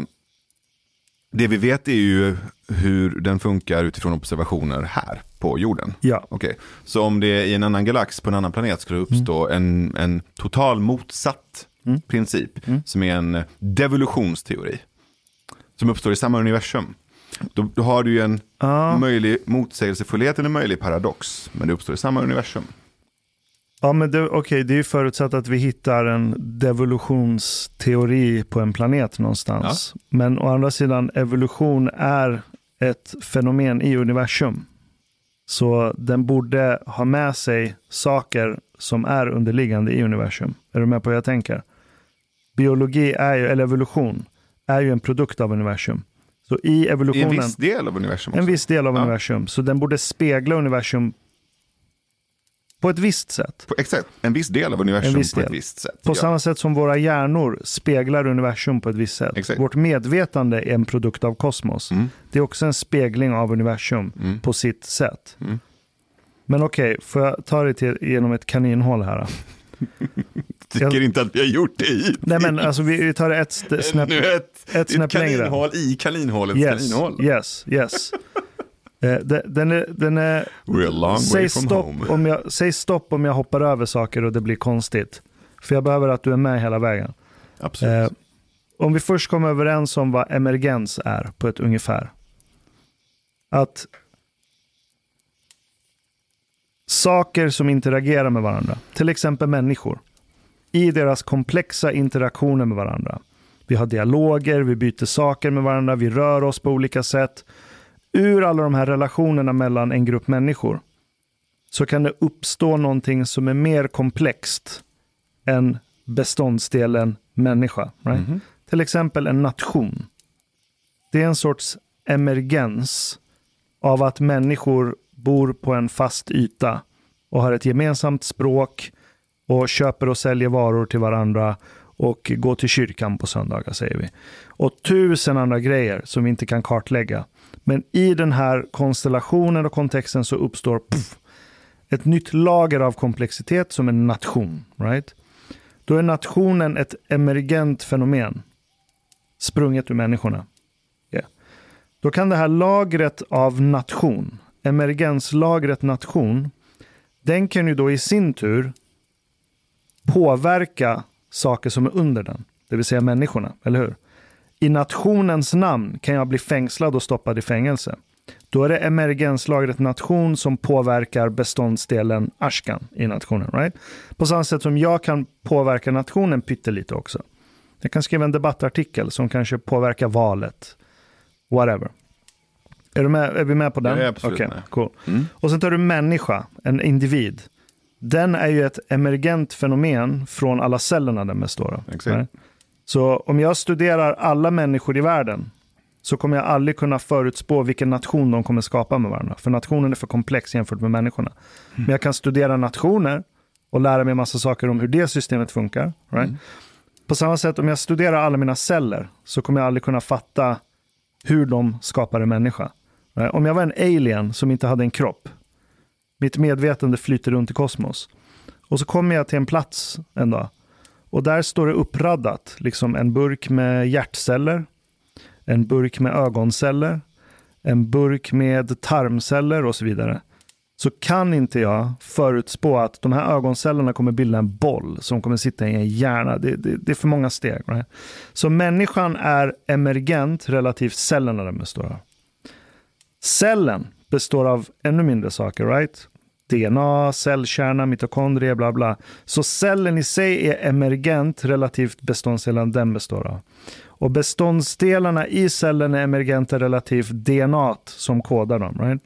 Speaker 1: det vi vet är ju hur den funkar utifrån observationer här på jorden.
Speaker 2: Ja,
Speaker 1: Okej, så om det i en annan galax på en annan planet skulle uppstå en, en total motsatt princip som är en devolutionsteori som uppstår i samma universum. Då, då har du ju en
Speaker 2: Ja.
Speaker 1: möjlig motsägelsefullhet eller en möjlig paradox, men det uppstår i samma universum.
Speaker 2: Ja, men det, okej, det är ju förutsatt att vi hittar en devolutionsteori på en planet någonstans. Men å andra sidan, evolution är ett fenomen i universum. Så den borde ha med sig saker som är underliggande i universum. Är du med på vad jag tänker? Biologi är ju, eller evolution, är ju en produkt av universum. Så i
Speaker 1: I en
Speaker 2: evolutionen,
Speaker 1: viss del av universum också.
Speaker 2: en viss del av
Speaker 1: Ja.
Speaker 2: universum. Så den borde spegla universum På ett visst sätt.
Speaker 1: På, exakt, en viss del av universum
Speaker 2: viss
Speaker 1: på ett
Speaker 2: del.
Speaker 1: visst sätt.
Speaker 2: På
Speaker 1: ja.
Speaker 2: samma sätt som våra hjärnor speglar universum på ett visst sätt.
Speaker 1: Exakt.
Speaker 2: Vårt medvetande är en produkt av kosmos.
Speaker 1: Mm.
Speaker 2: Det är också en spegling av universum
Speaker 1: Mm.
Speaker 2: på sitt sätt.
Speaker 1: Mm.
Speaker 2: Men okej, får jag ta dig till, genom ett kaninhål här? <laughs>
Speaker 1: Tycker
Speaker 2: jag-
Speaker 1: inte att vi har gjort det hittills.
Speaker 2: Nej men alltså vi, tar det ett snäpp.
Speaker 1: Ett,
Speaker 2: ett snäpp
Speaker 1: ett
Speaker 2: längre.
Speaker 1: kaninhål i kaninhålets
Speaker 2: Yes,
Speaker 1: kaninhål.
Speaker 2: yes, yes. Eh, de- den är, den är, säg, stopp om jag, säg stopp om jag hoppar över saker och det blir konstigt. För jag behöver att du är med hela vägen.
Speaker 1: Absolut.
Speaker 2: Eh, om vi först kommer överens om vad emergens är på ett ungefär. Att saker som interagerar med varandra, till exempel människor, i deras komplexa interaktioner med varandra. Vi har dialoger, vi byter saker med varandra, vi rör oss på olika sätt. Ur alla de här relationerna mellan en grupp människor så kan det uppstå någonting som är mer komplext än beståndsdelen människa. Right?
Speaker 1: Mhm.
Speaker 2: Till exempel en nation. Det är en sorts emergens av att människor bor på en fast yta och har ett gemensamt språk och köper och säljer varor till varandra och går till kyrkan på söndagar säger vi. Och tusen andra grejer som vi inte kan kartlägga. Men i den här konstellationen och kontexten så uppstår puff, ett nytt lager av komplexitet som en nation. Right? Då är nationen ett emergent fenomen sprunget ur människorna. Yeah. Då kan det här lagret av nation, emergenslagret nation, den kan ju då i sin tur påverka saker som är under den, det vill säga människorna, eller hur? I nationens namn kan jag bli fängslad och stoppad i fängelse. Då är det emergenslagret nation som påverkar beståndsdelen Ashkan i nationen. Right? På samma sätt som jag kan påverka nationen pyttelite också. Jag kan skriva en debattartikel som kanske påverkar valet. Whatever. Är, du med, är vi med på den?
Speaker 1: Jag är absolut
Speaker 2: Okej,
Speaker 1: med.
Speaker 2: Cool.
Speaker 1: Mm.
Speaker 2: Och sen tar du människa, en individ. Den är ju ett emergent fenomen från alla cellerna den består av.
Speaker 1: Exakt.
Speaker 2: right? Så om jag studerar alla människor i världen så kommer jag aldrig kunna förutspå vilken nation de kommer skapa med varandra. För nationen är för komplex jämfört med människorna. Men jag kan studera nationer och lära mig massa saker om hur det systemet funkar. Right? På samma sätt, om jag studerar alla mina celler så kommer jag aldrig kunna fatta hur de skapar en människa. Right? Om jag var en alien som inte hade en kropp, mitt medvetande flyter runt i kosmos. Och så kommer jag till en plats en dag och där står det uppraddat, liksom en burk med hjärtceller, en burk med ögonceller, en burk med tarmceller och så vidare. Så kan inte jag förutspå att de här ögoncellerna kommer bilda en boll som kommer sitta i en hjärna. Det, det, det är för många steg. Right? Så människan är emergent relativt cellerna den består av. Cellen består av ännu mindre saker, right? DNA, cellkärna, mitokondrier, bla bla. Så cellen i sig är emergent relativt beståndsdelen den består av. Och beståndsdelarna i cellen är emergenta relativt DNA som kodar dem. Right?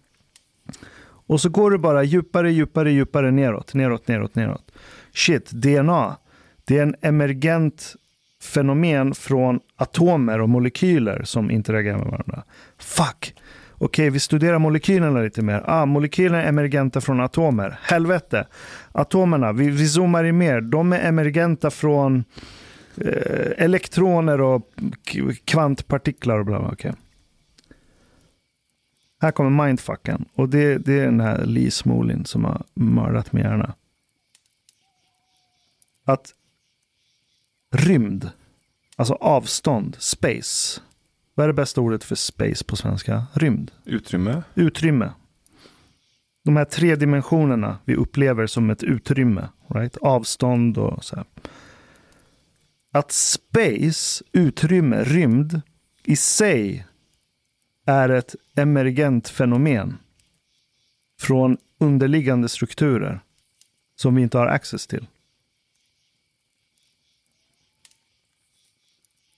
Speaker 2: Och så går det bara djupare, djupare, djupare neråt, neråt, neråt, neråt. Shit, DNA, det är en emergent fenomen från atomer och molekyler som interagerar med varandra. Fuck! Okej, vi studerar molekylerna lite mer. Ah, molekylerna är emergenta från atomer. Helvete! Atomerna, vi, vi zoomar in mer. De är emergenta från eh, elektroner och kvantpartiklar och bla bla. Okay. Här kommer mindfucken. Och det, det är den här Lee Smolin som har mördat min hjärna. Att rymd, alltså avstånd, space. Vad är det bästa ordet för space på svenska? Rymd.
Speaker 1: Utrymme.
Speaker 2: Utrymme. De här tre dimensionerna vi upplever som ett utrymme. Right? Avstånd och så här. Att space, utrymme, rymd i sig är ett emergent fenomen från underliggande strukturer som vi inte har access till.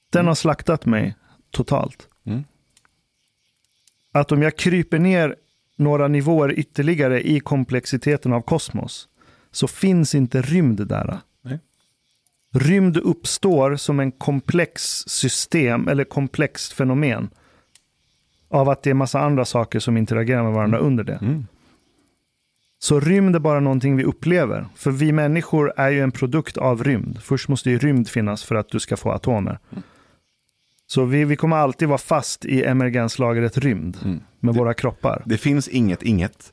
Speaker 2: Den har slaktat mig totalt.
Speaker 1: Mm.
Speaker 2: Att om jag kryper ner några nivåer ytterligare i komplexiteten av kosmos så finns inte rymd där.
Speaker 1: Nej.
Speaker 2: Rymd uppstår som en komplex system eller komplext fenomen av att det är massa andra saker som interagerar med varandra under det.
Speaker 1: Mm.
Speaker 2: Så rymd är bara någonting vi upplever. För vi människor är ju en produkt av rymd. Först måste ju rymd finnas för att du ska få atomer. Så vi, vi kommer alltid vara fast i emergenslagret rymd med våra kroppar.
Speaker 1: Det finns inget inget.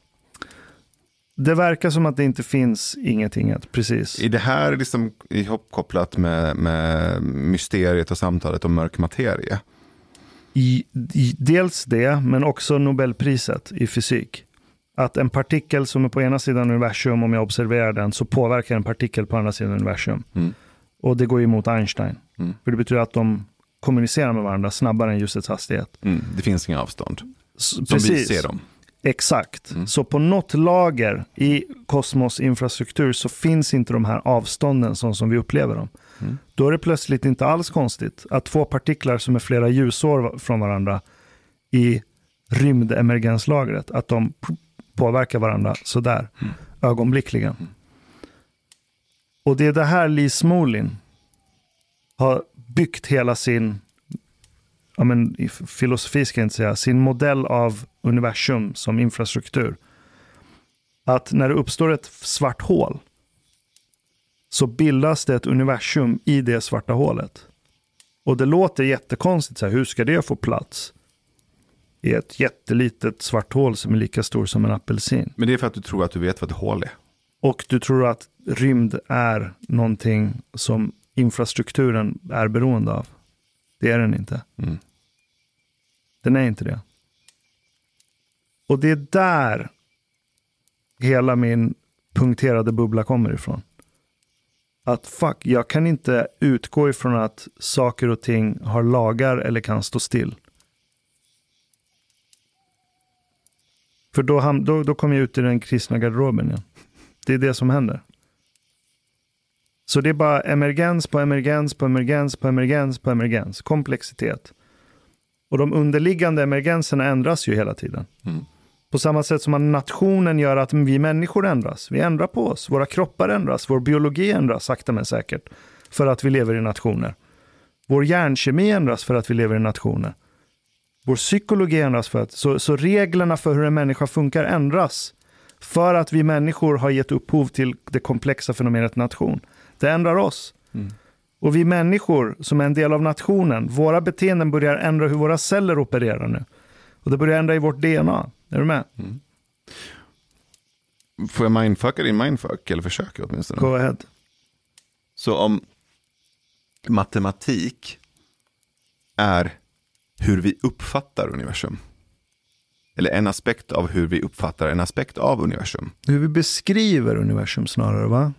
Speaker 2: Det verkar som att det inte finns inget, inget. Precis.
Speaker 1: I det här liksom ihopkopplat med, med mysteriet och samtalet om mörk materia.
Speaker 2: I, i, dels det, men också Nobelpriset i fysik. Att en partikel som är på ena sidan universum, om jag observerar den, så påverkar en partikel på andra sidan universum.
Speaker 1: Mm.
Speaker 2: Och det går emot Einstein.
Speaker 1: Mm.
Speaker 2: För det betyder att de kommunicerar med varandra snabbare än ljusets hastighet.
Speaker 1: Mm. Det finns inga avstånd. Som
Speaker 2: Precis.
Speaker 1: vi ser dem.
Speaker 2: Exakt.
Speaker 1: Mm.
Speaker 2: Så på något lager i kosmos infrastruktur så finns inte de här avstånden som, som vi upplever dem.
Speaker 1: Mm.
Speaker 2: Då är det plötsligt inte alls konstigt att två partiklar som är flera ljusår från varandra i rymdemergenslagret, att de påverkar varandra sådär
Speaker 1: Mm.
Speaker 2: ögonblickligen. Och det är det här Lee Smolin har byggt hela sin ja, men, filosofi ska jag inte säga, sin modell av universum som infrastruktur. Att när det uppstår ett svart hål så bildas det ett universum i det svarta hålet. Och det låter jättekonstigt, så här, hur ska det få plats? I ett jättelitet svart hål som är lika stor som en apelsin.
Speaker 1: Men det är för att du tror att du vet vad ett hål är.
Speaker 2: Och du tror att rymd är någonting som infrastrukturen är beroende av. Det är den inte.
Speaker 1: Mm.
Speaker 2: Den är inte det. Och det är där hela min punkterade bubbla kommer ifrån. Att fuck, jag kan inte utgå ifrån att saker och ting har lagar eller kan stå still. För då, ham- då, då kommer jag ut i den kristna garderoben igen. Det är det som händer. Så det är bara emergens på emergens på emergens på emergens på emergens. Komplexitet. Och de underliggande emergenserna ändras ju hela tiden.
Speaker 1: Mm.
Speaker 2: På samma sätt som att nationen gör att vi människor ändras. Vi ändrar på oss. Våra kroppar ändras. Vår biologi ändras sakta men säkert. För att vi lever i nationer. Vår hjärnkemi ändras för att vi lever i nationer. Vår psykologi ändras för att... Så, så reglerna för hur en människa funkar ändras. För att vi människor har gett upphov till det komplexa fenomenet nation. Det ändrar oss.
Speaker 1: Mm.
Speaker 2: Och vi människor som är en del av nationen, våra beteenden börjar ändra hur våra celler opererar nu. Och det börjar ändra i vårt DNA. Är du med?
Speaker 1: Får jag mindfucka din mindfuck? Eller försöka åtminstone.
Speaker 2: Go ahead.
Speaker 1: Så om matematik är hur vi uppfattar universum. Eller en aspekt av hur vi uppfattar en aspekt av universum.
Speaker 2: Hur vi beskriver universum snarare, va?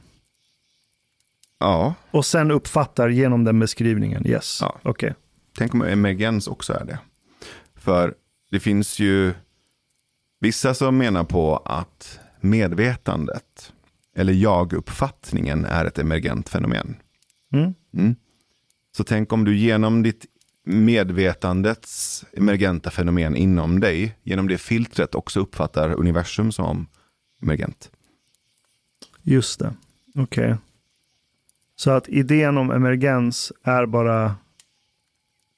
Speaker 1: Ja,
Speaker 2: Och sen uppfattar genom den beskrivningen. Yes.
Speaker 1: Ja.
Speaker 2: Okej.
Speaker 1: tänk om emergens också är det. För det finns ju vissa som menar på att medvetandet eller jag-uppfattningen är ett emergent fenomen.
Speaker 2: Mm.
Speaker 1: Mm. Så tänk om du genom ditt medvetandets emergenta fenomen inom dig, genom det filtret också uppfattar universum som emergent.
Speaker 2: Just det. Okej. Så att idén om emergens är bara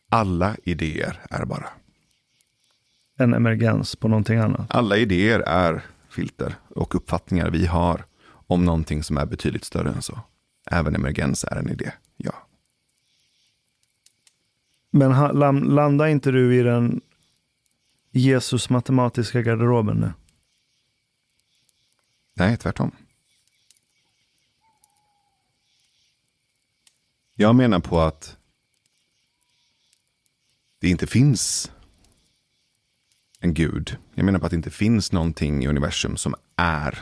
Speaker 1: Alla idéer är bara.
Speaker 2: en emergens på någonting annat.
Speaker 1: Alla idéer är filter och uppfattningar vi har om någonting som är betydligt större än så. Även emergens är en idé, ja.
Speaker 2: Men ha, lam, landar inte du i den Jesus matematiska garderoben nu?
Speaker 1: Nej, tvärtom. Jag menar på att det inte finns en gud. Jag menar på att det inte finns någonting i universum som är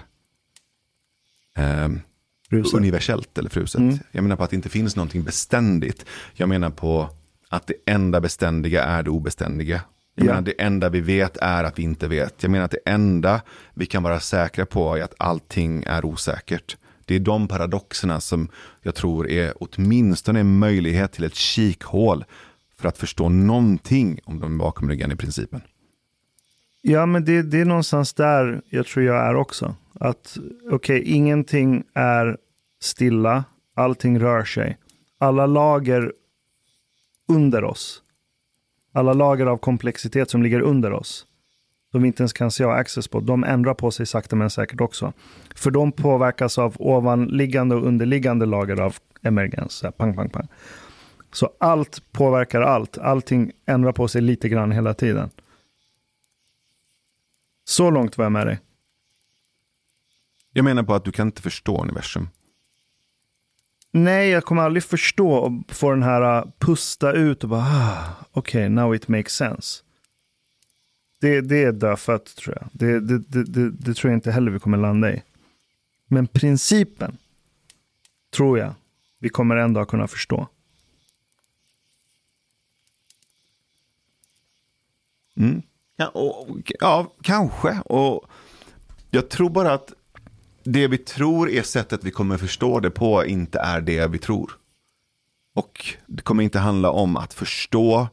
Speaker 2: Ruset.
Speaker 1: universellt eller fruset.
Speaker 2: Mm.
Speaker 1: Jag menar på att det inte finns någonting beständigt. Jag menar på att det enda beständiga är det obeständiga. Jag
Speaker 2: Ja.
Speaker 1: menar det enda vi vet är att vi inte vet. Jag menar att det enda vi kan vara säkra på är att allting är osäkert. Det är de paradoxerna som jag tror är åtminstone en möjlighet till ett kikhål för att förstå någonting om de bakomliggande principen.
Speaker 2: Ja, men det, det är någonstans där jag tror jag är också. Att okej, ingenting är stilla, allting rör sig. Alla lager under oss, alla lager av komplexitet som ligger under oss, som vi inte ens kan se access på, de ändrar på sig sakta men säkert också. För de påverkas av ovanliggande och underliggande lager av emergens. Pang, pang, pang. Så allt påverkar allt. Allting ändrar på sig lite grann hela tiden. Så långt var jag med dig.
Speaker 1: Jag menar på att du kan inte förstå universum.
Speaker 2: Nej, jag kommer aldrig förstå och få den här uh, pusta ut och bara, ah, okej, okay, now it makes sense. Det, det är dödfött tror jag. Det, det, det, det, det tror jag inte heller vi kommer landa i. Men principen tror jag vi kommer ändå kunna förstå.
Speaker 1: Mm. Ja, och, ja, kanske. Och jag tror bara att det vi tror är sättet vi kommer förstå det på inte är det vi tror. Och det kommer inte handla om att förstå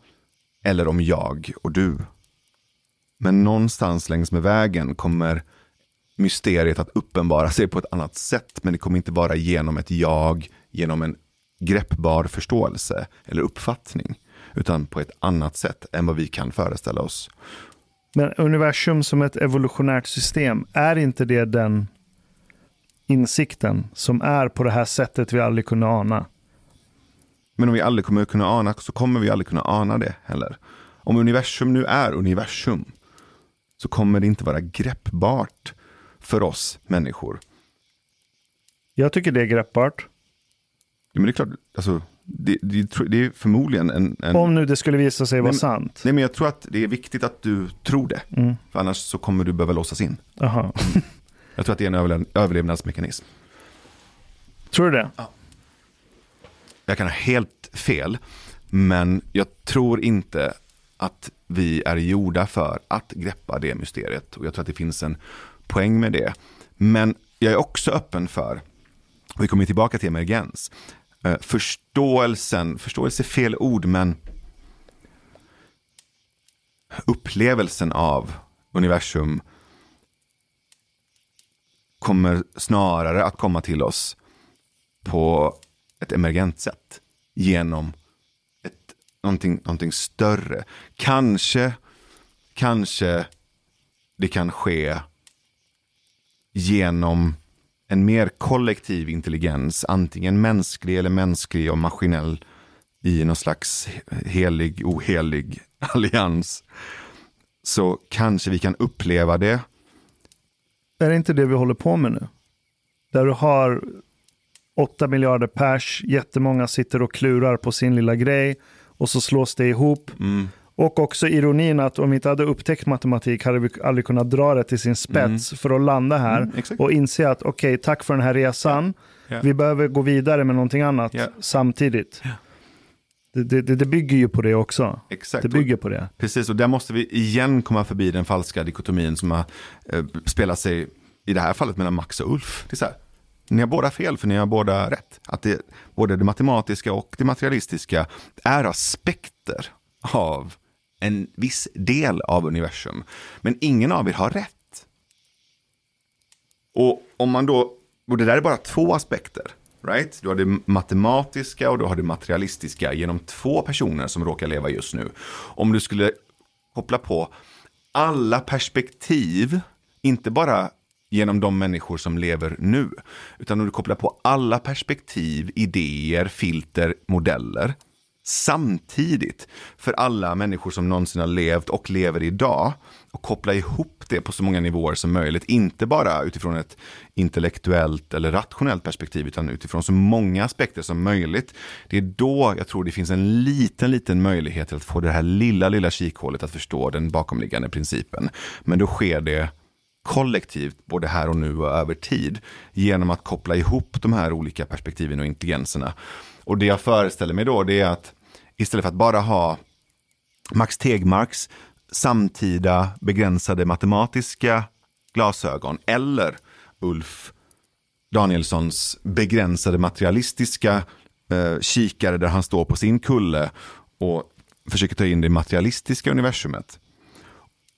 Speaker 1: eller om jag och du. Men någonstans längs med vägen kommer mysteriet att uppenbara sig på ett annat sätt. Men det kommer inte vara genom ett jag, genom en greppbar förståelse eller uppfattning. Utan på ett annat sätt än vad vi kan föreställa oss.
Speaker 2: Men universum som ett evolutionärt system, är inte det den insikten som är på det här sättet vi aldrig kunde ana?
Speaker 1: Men om vi aldrig kommer kunna ana så kommer vi aldrig kunna ana det heller. Om universum nu är universum så kommer det inte vara greppbart för oss människor.
Speaker 2: Jag tycker det är greppbart.
Speaker 1: Ja, men det är klart, alltså, det, det, det är förmodligen en, en...
Speaker 2: Om nu det skulle visa sig vara sant.
Speaker 1: Nej, men jag tror att det är viktigt att du tror det. Mm. För annars så kommer du behöva låsas in.
Speaker 2: Aha.
Speaker 1: jag tror att det är en överlevnadsmekanism.
Speaker 2: Tror du det? Ja.
Speaker 1: Jag kan ha helt fel. Men jag tror inte att vi är gjorda för att greppa det mysteriet. Och jag tror att det finns en poäng med det. Men jag är också öppen för, och vi kommer tillbaka till emergens, eh, förståelsen, förståelse är fel ord, men upplevelsen av universum kommer snarare att komma till oss på ett emergent sätt genom någonting, någonting större. Kanske, kanske det kan ske genom en mer kollektiv intelligens, antingen mänsklig eller mänsklig och maskinell i någon slags helig, ohelig <laughs> allians. Så kanske vi kan uppleva det.
Speaker 2: Är det inte det vi håller på med nu? Där du har åtta miljarder pers, jättemånga sitter och klurar på sin lilla grej och så slås det ihop. Mm. Och också ironin att om vi inte hade upptäckt matematik hade vi aldrig kunnat dra det till sin spets mm. för att landa här mm, och inse att okej, okay, tack för den här resan. Yeah. Vi behöver gå vidare med någonting annat yeah. samtidigt. Det, det, det, bygger ju på det också.
Speaker 1: Exakt.
Speaker 2: Det bygger på det.
Speaker 1: Precis, och där måste vi igen komma förbi den falska dikotomin som har eh, spelat sig i det här fallet mellan Max och Ulf. Det är så här, ni har båda fel för ni har båda rätt. Att det, både det matematiska och det materialistiska är aspekter av en viss del av universum. Men ingen av er har rätt. Och om man då, och det där är bara två aspekter. Right? Du har det matematiska och du har det materialistiska genom två personer som råkar leva just nu. Om du skulle koppla på alla perspektiv, inte bara genom de människor som lever nu. Utan om du kopplar på alla perspektiv, idéer, filter, modeller samtidigt för alla människor som någonsin har levt och lever idag och koppla ihop det på så många nivåer som möjligt. Inte bara utifrån ett intellektuellt eller rationellt perspektiv utan utifrån så många aspekter som möjligt. Det är då jag tror det finns en liten, liten möjlighet att få det här lilla, lilla kikhålet att förstå den bakomliggande principen. Men då sker det kollektivt, både här och nu och över tid, genom att koppla ihop de här olika perspektiven och intelligenserna. Och det jag föreställer mig då, det är att istället för att bara ha Max Tegmarks samtida begränsade matematiska glasögon eller Ulf Danielssons begränsade materialistiska eh, kikare där han står på sin kulle och försöker ta in det materialistiska universumet.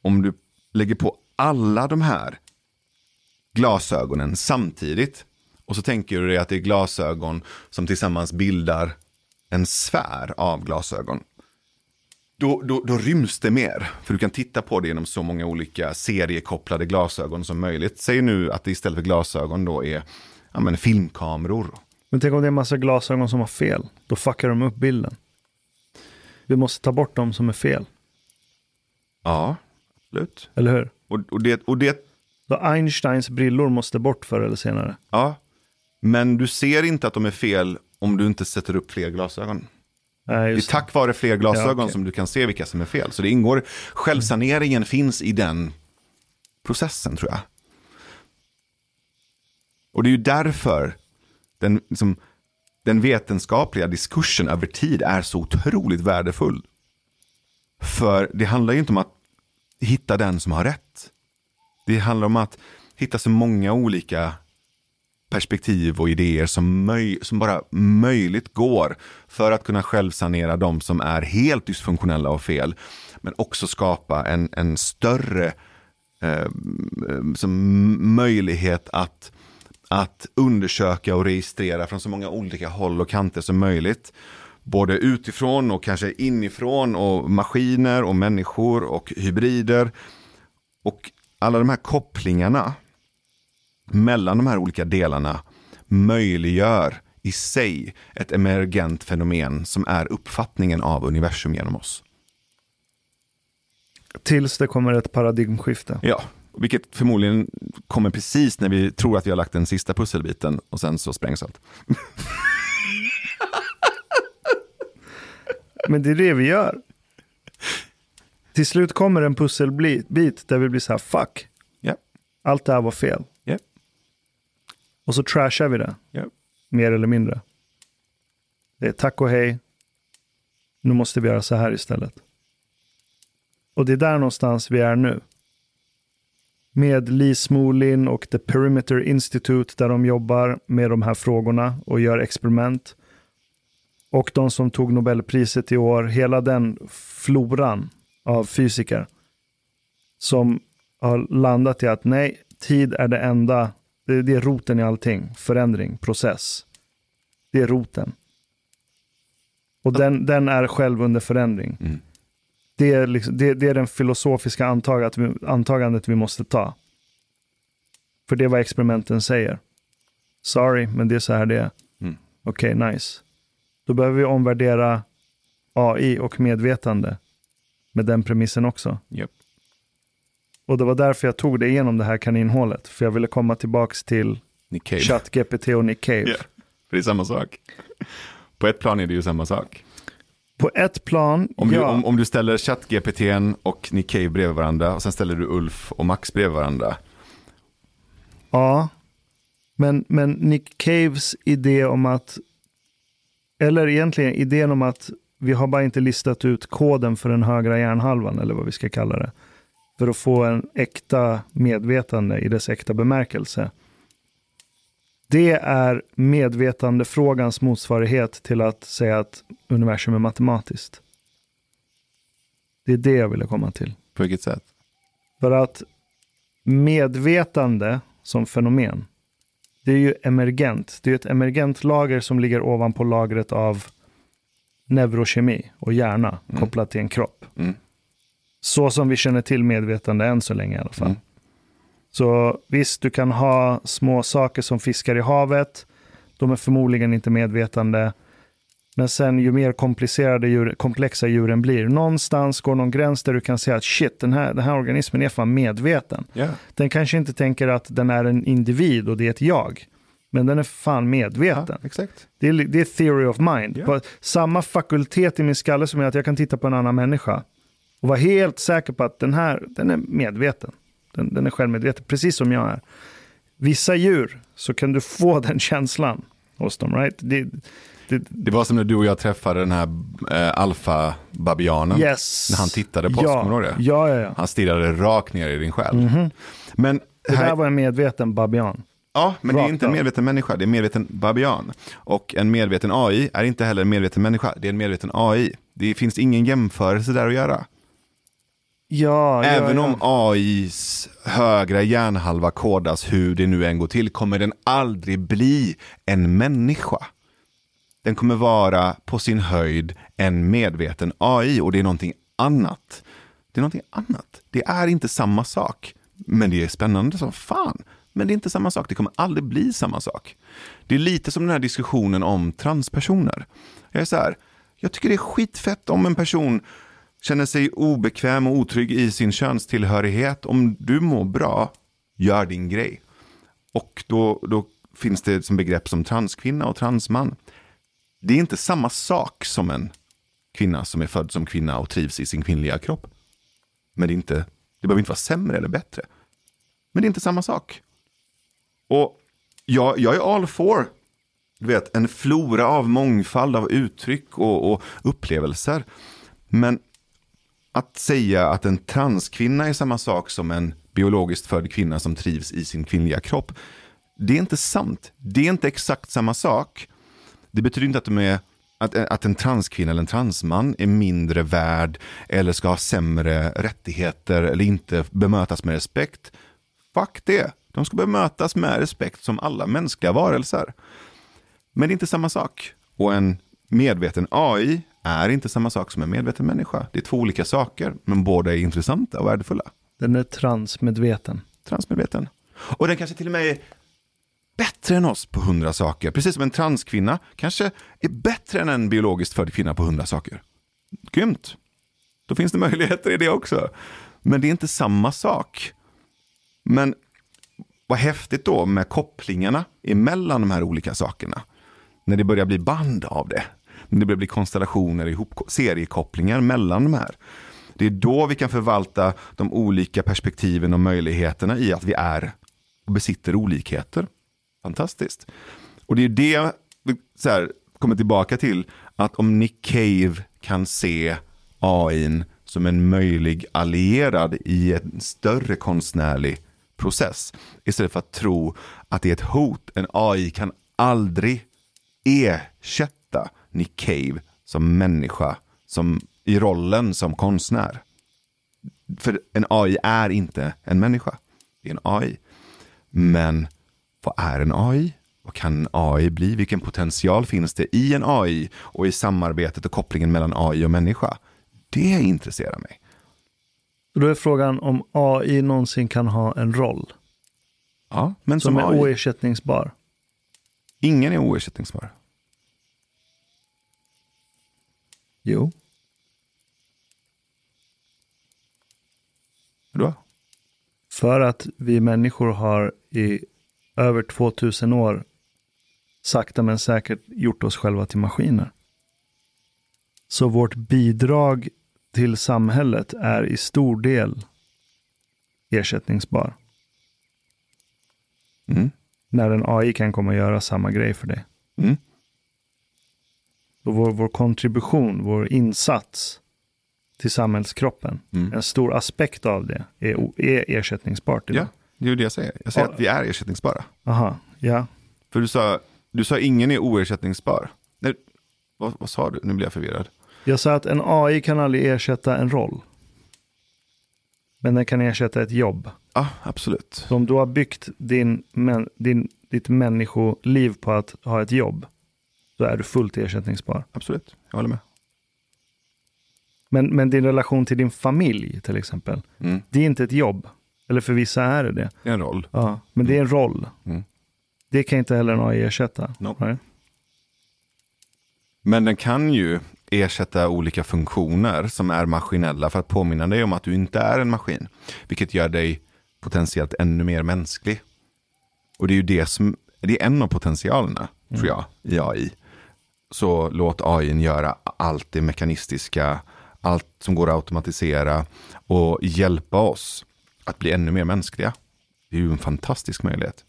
Speaker 1: Om du lägger på alla de här glasögonen samtidigt. Och så tänker du dig att det är glasögon som tillsammans bildar en sfär av glasögon. då, då, då ryms det mer. För du kan titta på det genom så många olika seriekopplade glasögon som möjligt. Säg nu att det istället för glasögon då är ja, men filmkameror.
Speaker 2: Men tänk om det är en massa glasögon som har fel. Då fuckar de upp bilden. Vi måste ta bort de som är fel,
Speaker 1: Ja, absolut.
Speaker 2: eller hur?
Speaker 1: Och, och, det, och det,
Speaker 2: Så Einsteins brillor måste bort förr eller senare.
Speaker 1: ja. Men du ser inte att de är fel om du inte sätter upp fler glasögon.
Speaker 2: Nej,
Speaker 1: Det är
Speaker 2: det.
Speaker 1: tack vare fler glasögon
Speaker 2: Ja, okej.
Speaker 1: som du kan se vilka som är fel. Så det ingår, självsaneringen finns i den processen tror jag. Och det är ju därför den, liksom, den vetenskapliga diskursen över tid är så otroligt värdefull. För det handlar ju inte om att hitta den som har rätt. Det handlar om att hitta så många olika perspektiv och idéer som, möj som bara möjligt går för att kunna självsanera de som är helt dysfunktionella och fel. Men också skapa en, en större eh, som möjlighet att, att undersöka och registrera från så många olika håll och kanter som möjligt. Både utifrån och kanske inifrån och maskiner och människor och hybrider. Och alla de här kopplingarna mellan de här olika delarna möjliggör i sig ett emergent fenomen som är uppfattningen av universum genom oss.
Speaker 2: Tills det kommer ett paradigmskifte.
Speaker 1: Ja, vilket förmodligen kommer precis när vi tror att vi har lagt den sista pusselbiten och sen så sprängs allt. <laughs>
Speaker 2: Men det är det vi gör. Till slut kommer en pusselbit där vi blir så här, fuck,
Speaker 1: Ja,
Speaker 2: allt det här var fel.
Speaker 1: ja,
Speaker 2: Och så trashar vi det,
Speaker 1: ja.
Speaker 2: mer eller mindre. Det är tack och hej, nu måste vi göra så här istället. Och det är där någonstans vi är nu. Med Lee Smolin och The Perimeter Institute där de jobbar med de här frågorna och gör experiment. Och de som tog Nobelpriset i år, hela den floran av fysiker som har landat i att nej, tid är det enda, det, är roten i allting, förändring, process. Det är roten. Och den, den är själv under förändring.
Speaker 1: Mm.
Speaker 2: Det, är liksom, det, det är den filosofiska antagandet vi, antagandet vi måste ta. För det är vad experimenten säger. Sorry, men det är så här det är.
Speaker 1: Mm.
Speaker 2: Okej, nice. Då behöver vi omvärdera AI och medvetande med den premissen också.
Speaker 1: Japp.
Speaker 2: Och det var därför jag tog det igenom det här kaninhålet. För jag ville komma tillbaks till. ChatGPT och Nick Cave.
Speaker 1: Ja, för det är samma sak. På ett plan är det ju samma sak.
Speaker 2: På ett plan,
Speaker 1: Om, du,
Speaker 2: ja.
Speaker 1: om, om du ställer ChatGPT och Nick Cave bredvid varandra och sen ställer du Ulf och Max bredvid varandra.
Speaker 2: Ja, men, men Nick Caves idé om att, eller egentligen idén om att vi har bara inte listat ut koden för den högra hjärnhalvan, eller vad vi ska kalla det, för att få en äkta medvetande i dess äkta bemärkelse. Det är medvetandefrågans motsvarighet till att säga att universum är matematiskt. Det är det jag ville komma till.
Speaker 1: På vilket sätt?
Speaker 2: För att medvetande som fenomen, det är ju emergent. Det är ett emergent lager som ligger ovanpå lagret av neurokemi och hjärna kopplat till en kropp.
Speaker 1: Mm.
Speaker 2: Så som vi känner till medvetande än så länge i alla fall.
Speaker 1: Mm.
Speaker 2: Så visst, du kan ha små saker som fiskar i havet. De är förmodligen inte medvetande. Men sen ju mer komplicerade djur, komplexa djuren blir, någonstans går någon gräns där du kan säga att shit, den här, den här organismen är fan medveten.
Speaker 1: Ja.
Speaker 2: Den kanske inte tänker att den är en individ och det är ett jag. Men den är fan
Speaker 1: ja,
Speaker 2: medveten.
Speaker 1: exakt.
Speaker 2: Det, är, det är theory of mind.
Speaker 1: Ja.
Speaker 2: På samma fakultet i min skalle som är att jag kan titta på en annan människa och vara helt säker på att den här, den är medveten. Den, den är självmedveten, precis som jag är. Vissa djur så kan du få den känslan hos dem, right? Det, det,
Speaker 1: Det var som när du och jag träffade den här eh, alfa-babianen.
Speaker 2: yes.
Speaker 1: När han tittade på oss,
Speaker 2: ja.
Speaker 1: kommer du ihåg det?
Speaker 2: Ja, ja, ja.
Speaker 1: Han stirrade rakt ner i din själ. Men,
Speaker 2: Det
Speaker 1: här,
Speaker 2: där var en medveten babian.
Speaker 1: ja, men det är
Speaker 2: rakt
Speaker 1: inte en medveten människa, det är en medveten babian. Och en medveten AI är inte heller en medveten människa, det är en medveten AI. Det finns ingen jämförelse där att göra.
Speaker 2: Ja,
Speaker 1: Även
Speaker 2: ja,
Speaker 1: om
Speaker 2: ja.
Speaker 1: AIs högra hjärnhalva kodas hur det nu än går till kommer den aldrig bli en människa. Den kommer vara på sin höjd en medveten AI och det är någonting annat. Det är någonting annat. Det är inte samma sak. Men det är spännande som fan. Men det är inte samma sak. Det kommer aldrig bli samma sak. Det är lite som den här diskussionen om transpersoner. Jag är så här, jag tycker det är skitfett om en person känner sig obekväm och otrygg i sin könstillhörighet. Om du mår bra, gör din grej. Och då, då finns det som begrepp som transkvinna och transman. Det är inte samma sak som en kvinna som är född som kvinna och trivs i sin kvinnliga kropp. Men det, är inte, det behöver inte vara sämre eller bättre. Men det är inte samma sak. Och jag, jag är all for du vet, en flora av mångfald av uttryck och, och upplevelser. Men att säga att en transkvinna är samma sak som en biologiskt född kvinna som trivs i sin kvinnliga kropp. Det är inte sant. Det är inte exakt samma sak. Det betyder inte att, de är, att, att en transkvinna eller en transman är mindre värd eller ska ha sämre rättigheter eller inte bemötas med respekt. Fuck det. De ska bemötas med respekt som alla mänskliga varelser. Men det är inte samma sak. Och en medveten AI är inte samma sak som en medveten människa. Det är två olika saker, men båda är intressanta och värdefulla.
Speaker 2: Den är transmedveten.
Speaker 1: Transmedveten. Och den kanske till och med bättre än oss på hundra saker. Precis som en transkvinna kanske är bättre än en biologiskt född kvinna på hundra saker. Grymt. Då finns det möjligheter i det också. Men det är inte samma sak. Men vad häftigt då med kopplingarna emellan de här olika sakerna. När det börjar bli band av det. När det börjar bli konstellationer, ihop, seriekopplingar mellan de här. Det är då vi kan förvalta de olika perspektiven och möjligheterna i att vi är och besitter olikheter. Fantastiskt. Och det är det vi så här, kommer tillbaka till. Att om Nick Cave kan se AI som en möjlig allierad i en större konstnärlig process. Istället för att tro att det är ett hot. En AI kan aldrig ersätta Nick Cave som människa, som i rollen som konstnär. För en AI är inte en människa. Det är en AI. Men vad är en AI? Vad kan en AI bli? Vilken potential finns det i en AI och i samarbetet och kopplingen mellan AI och människa? Det intresserar mig.
Speaker 2: Då är frågan om AI någonsin kan ha en roll.
Speaker 1: Ja, men
Speaker 2: som,
Speaker 1: som
Speaker 2: är
Speaker 1: AI.
Speaker 2: oersättningsbar.
Speaker 1: Ingen är oersättningsbar.
Speaker 2: Jo.
Speaker 1: Vadå?
Speaker 2: För att vi människor har i över 2000 år sakta men säkert gjort oss själva till maskiner. Så vårt bidrag till samhället är i stor del ersättningsbar.
Speaker 1: Mm.
Speaker 2: När en AI kan komma och göra samma grej för dig.
Speaker 1: Mm.
Speaker 2: Och vår, vår kontribution, vår insats till samhällskroppen,
Speaker 1: Mm.
Speaker 2: en stor aspekt av det är, är ersättningsbart idag.
Speaker 1: Ja, det är ju det jag säger. Jag säger
Speaker 2: Ja.
Speaker 1: att vi är ersättningsbara.
Speaker 2: Aha, ja.
Speaker 1: För du sa, du sa ingen är oersättningsbar. Nej, vad, vad sa du? Nu blir jag förvirrad.
Speaker 2: Jag sa att en AI kan aldrig ersätta en roll. Men den kan ersätta ett jobb.
Speaker 1: Ja, absolut.
Speaker 2: Så om du har byggt din, män, din, ditt människoliv på att ha ett jobb, så är du fullt ersättningsbar.
Speaker 1: Absolut, jag håller med.
Speaker 2: Men, men din relation till din familj till exempel,
Speaker 1: Mm.
Speaker 2: det är inte ett jobb. Eller för vissa är det det.
Speaker 1: Det är en roll.
Speaker 2: Ja, men det är en roll.
Speaker 1: Mm.
Speaker 2: Det kan inte heller en AI ersätta. Nej.
Speaker 1: Men den kan ju ersätta olika funktioner som är maskinella för att påminna dig om att du inte är en maskin. Vilket gör dig potentiellt ännu mer mänsklig. Och det är ju det som, det är en av potentialerna, tror jag, i AI. Så låt AI göra allt det mekanistiska, allt som går att automatisera och hjälpa oss att bli ännu mer mänskliga. Det är ju en fantastisk möjlighet.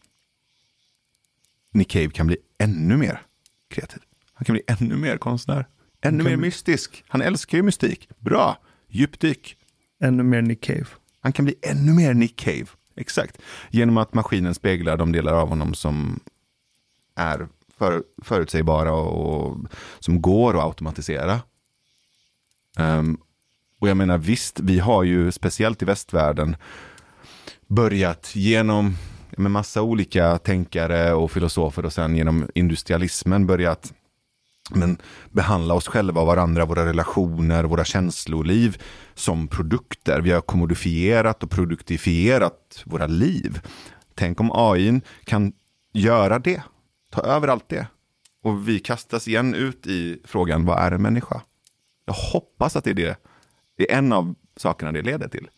Speaker 1: Nick Cave kan bli ännu mer kreativ. Han kan bli ännu mer konstnär. Ännu mer mystisk. Han älskar ju mystik. Bra. Djupdyk.
Speaker 2: Ännu mer Nick Cave.
Speaker 1: Han kan bli ännu mer Nick Cave. Exakt. Genom att maskinen speglar de delar av honom som är för, förutsägbara och som går att automatisera. Ehm, och jag menar visst, vi har ju speciellt i västvärlden börjat genom med massa olika tänkare och filosofer och sen genom industrialismen börjat men behandla oss själva och varandra, våra relationer, våra känsloliv som produkter. Vi har kommodifierat och produktifierat våra liv. Tänk om AI kan göra det, ta över allt det. Och vi kastas igen ut i frågan, vad är en människa? Jag hoppas att det är det, det är en av sakerna det leder till.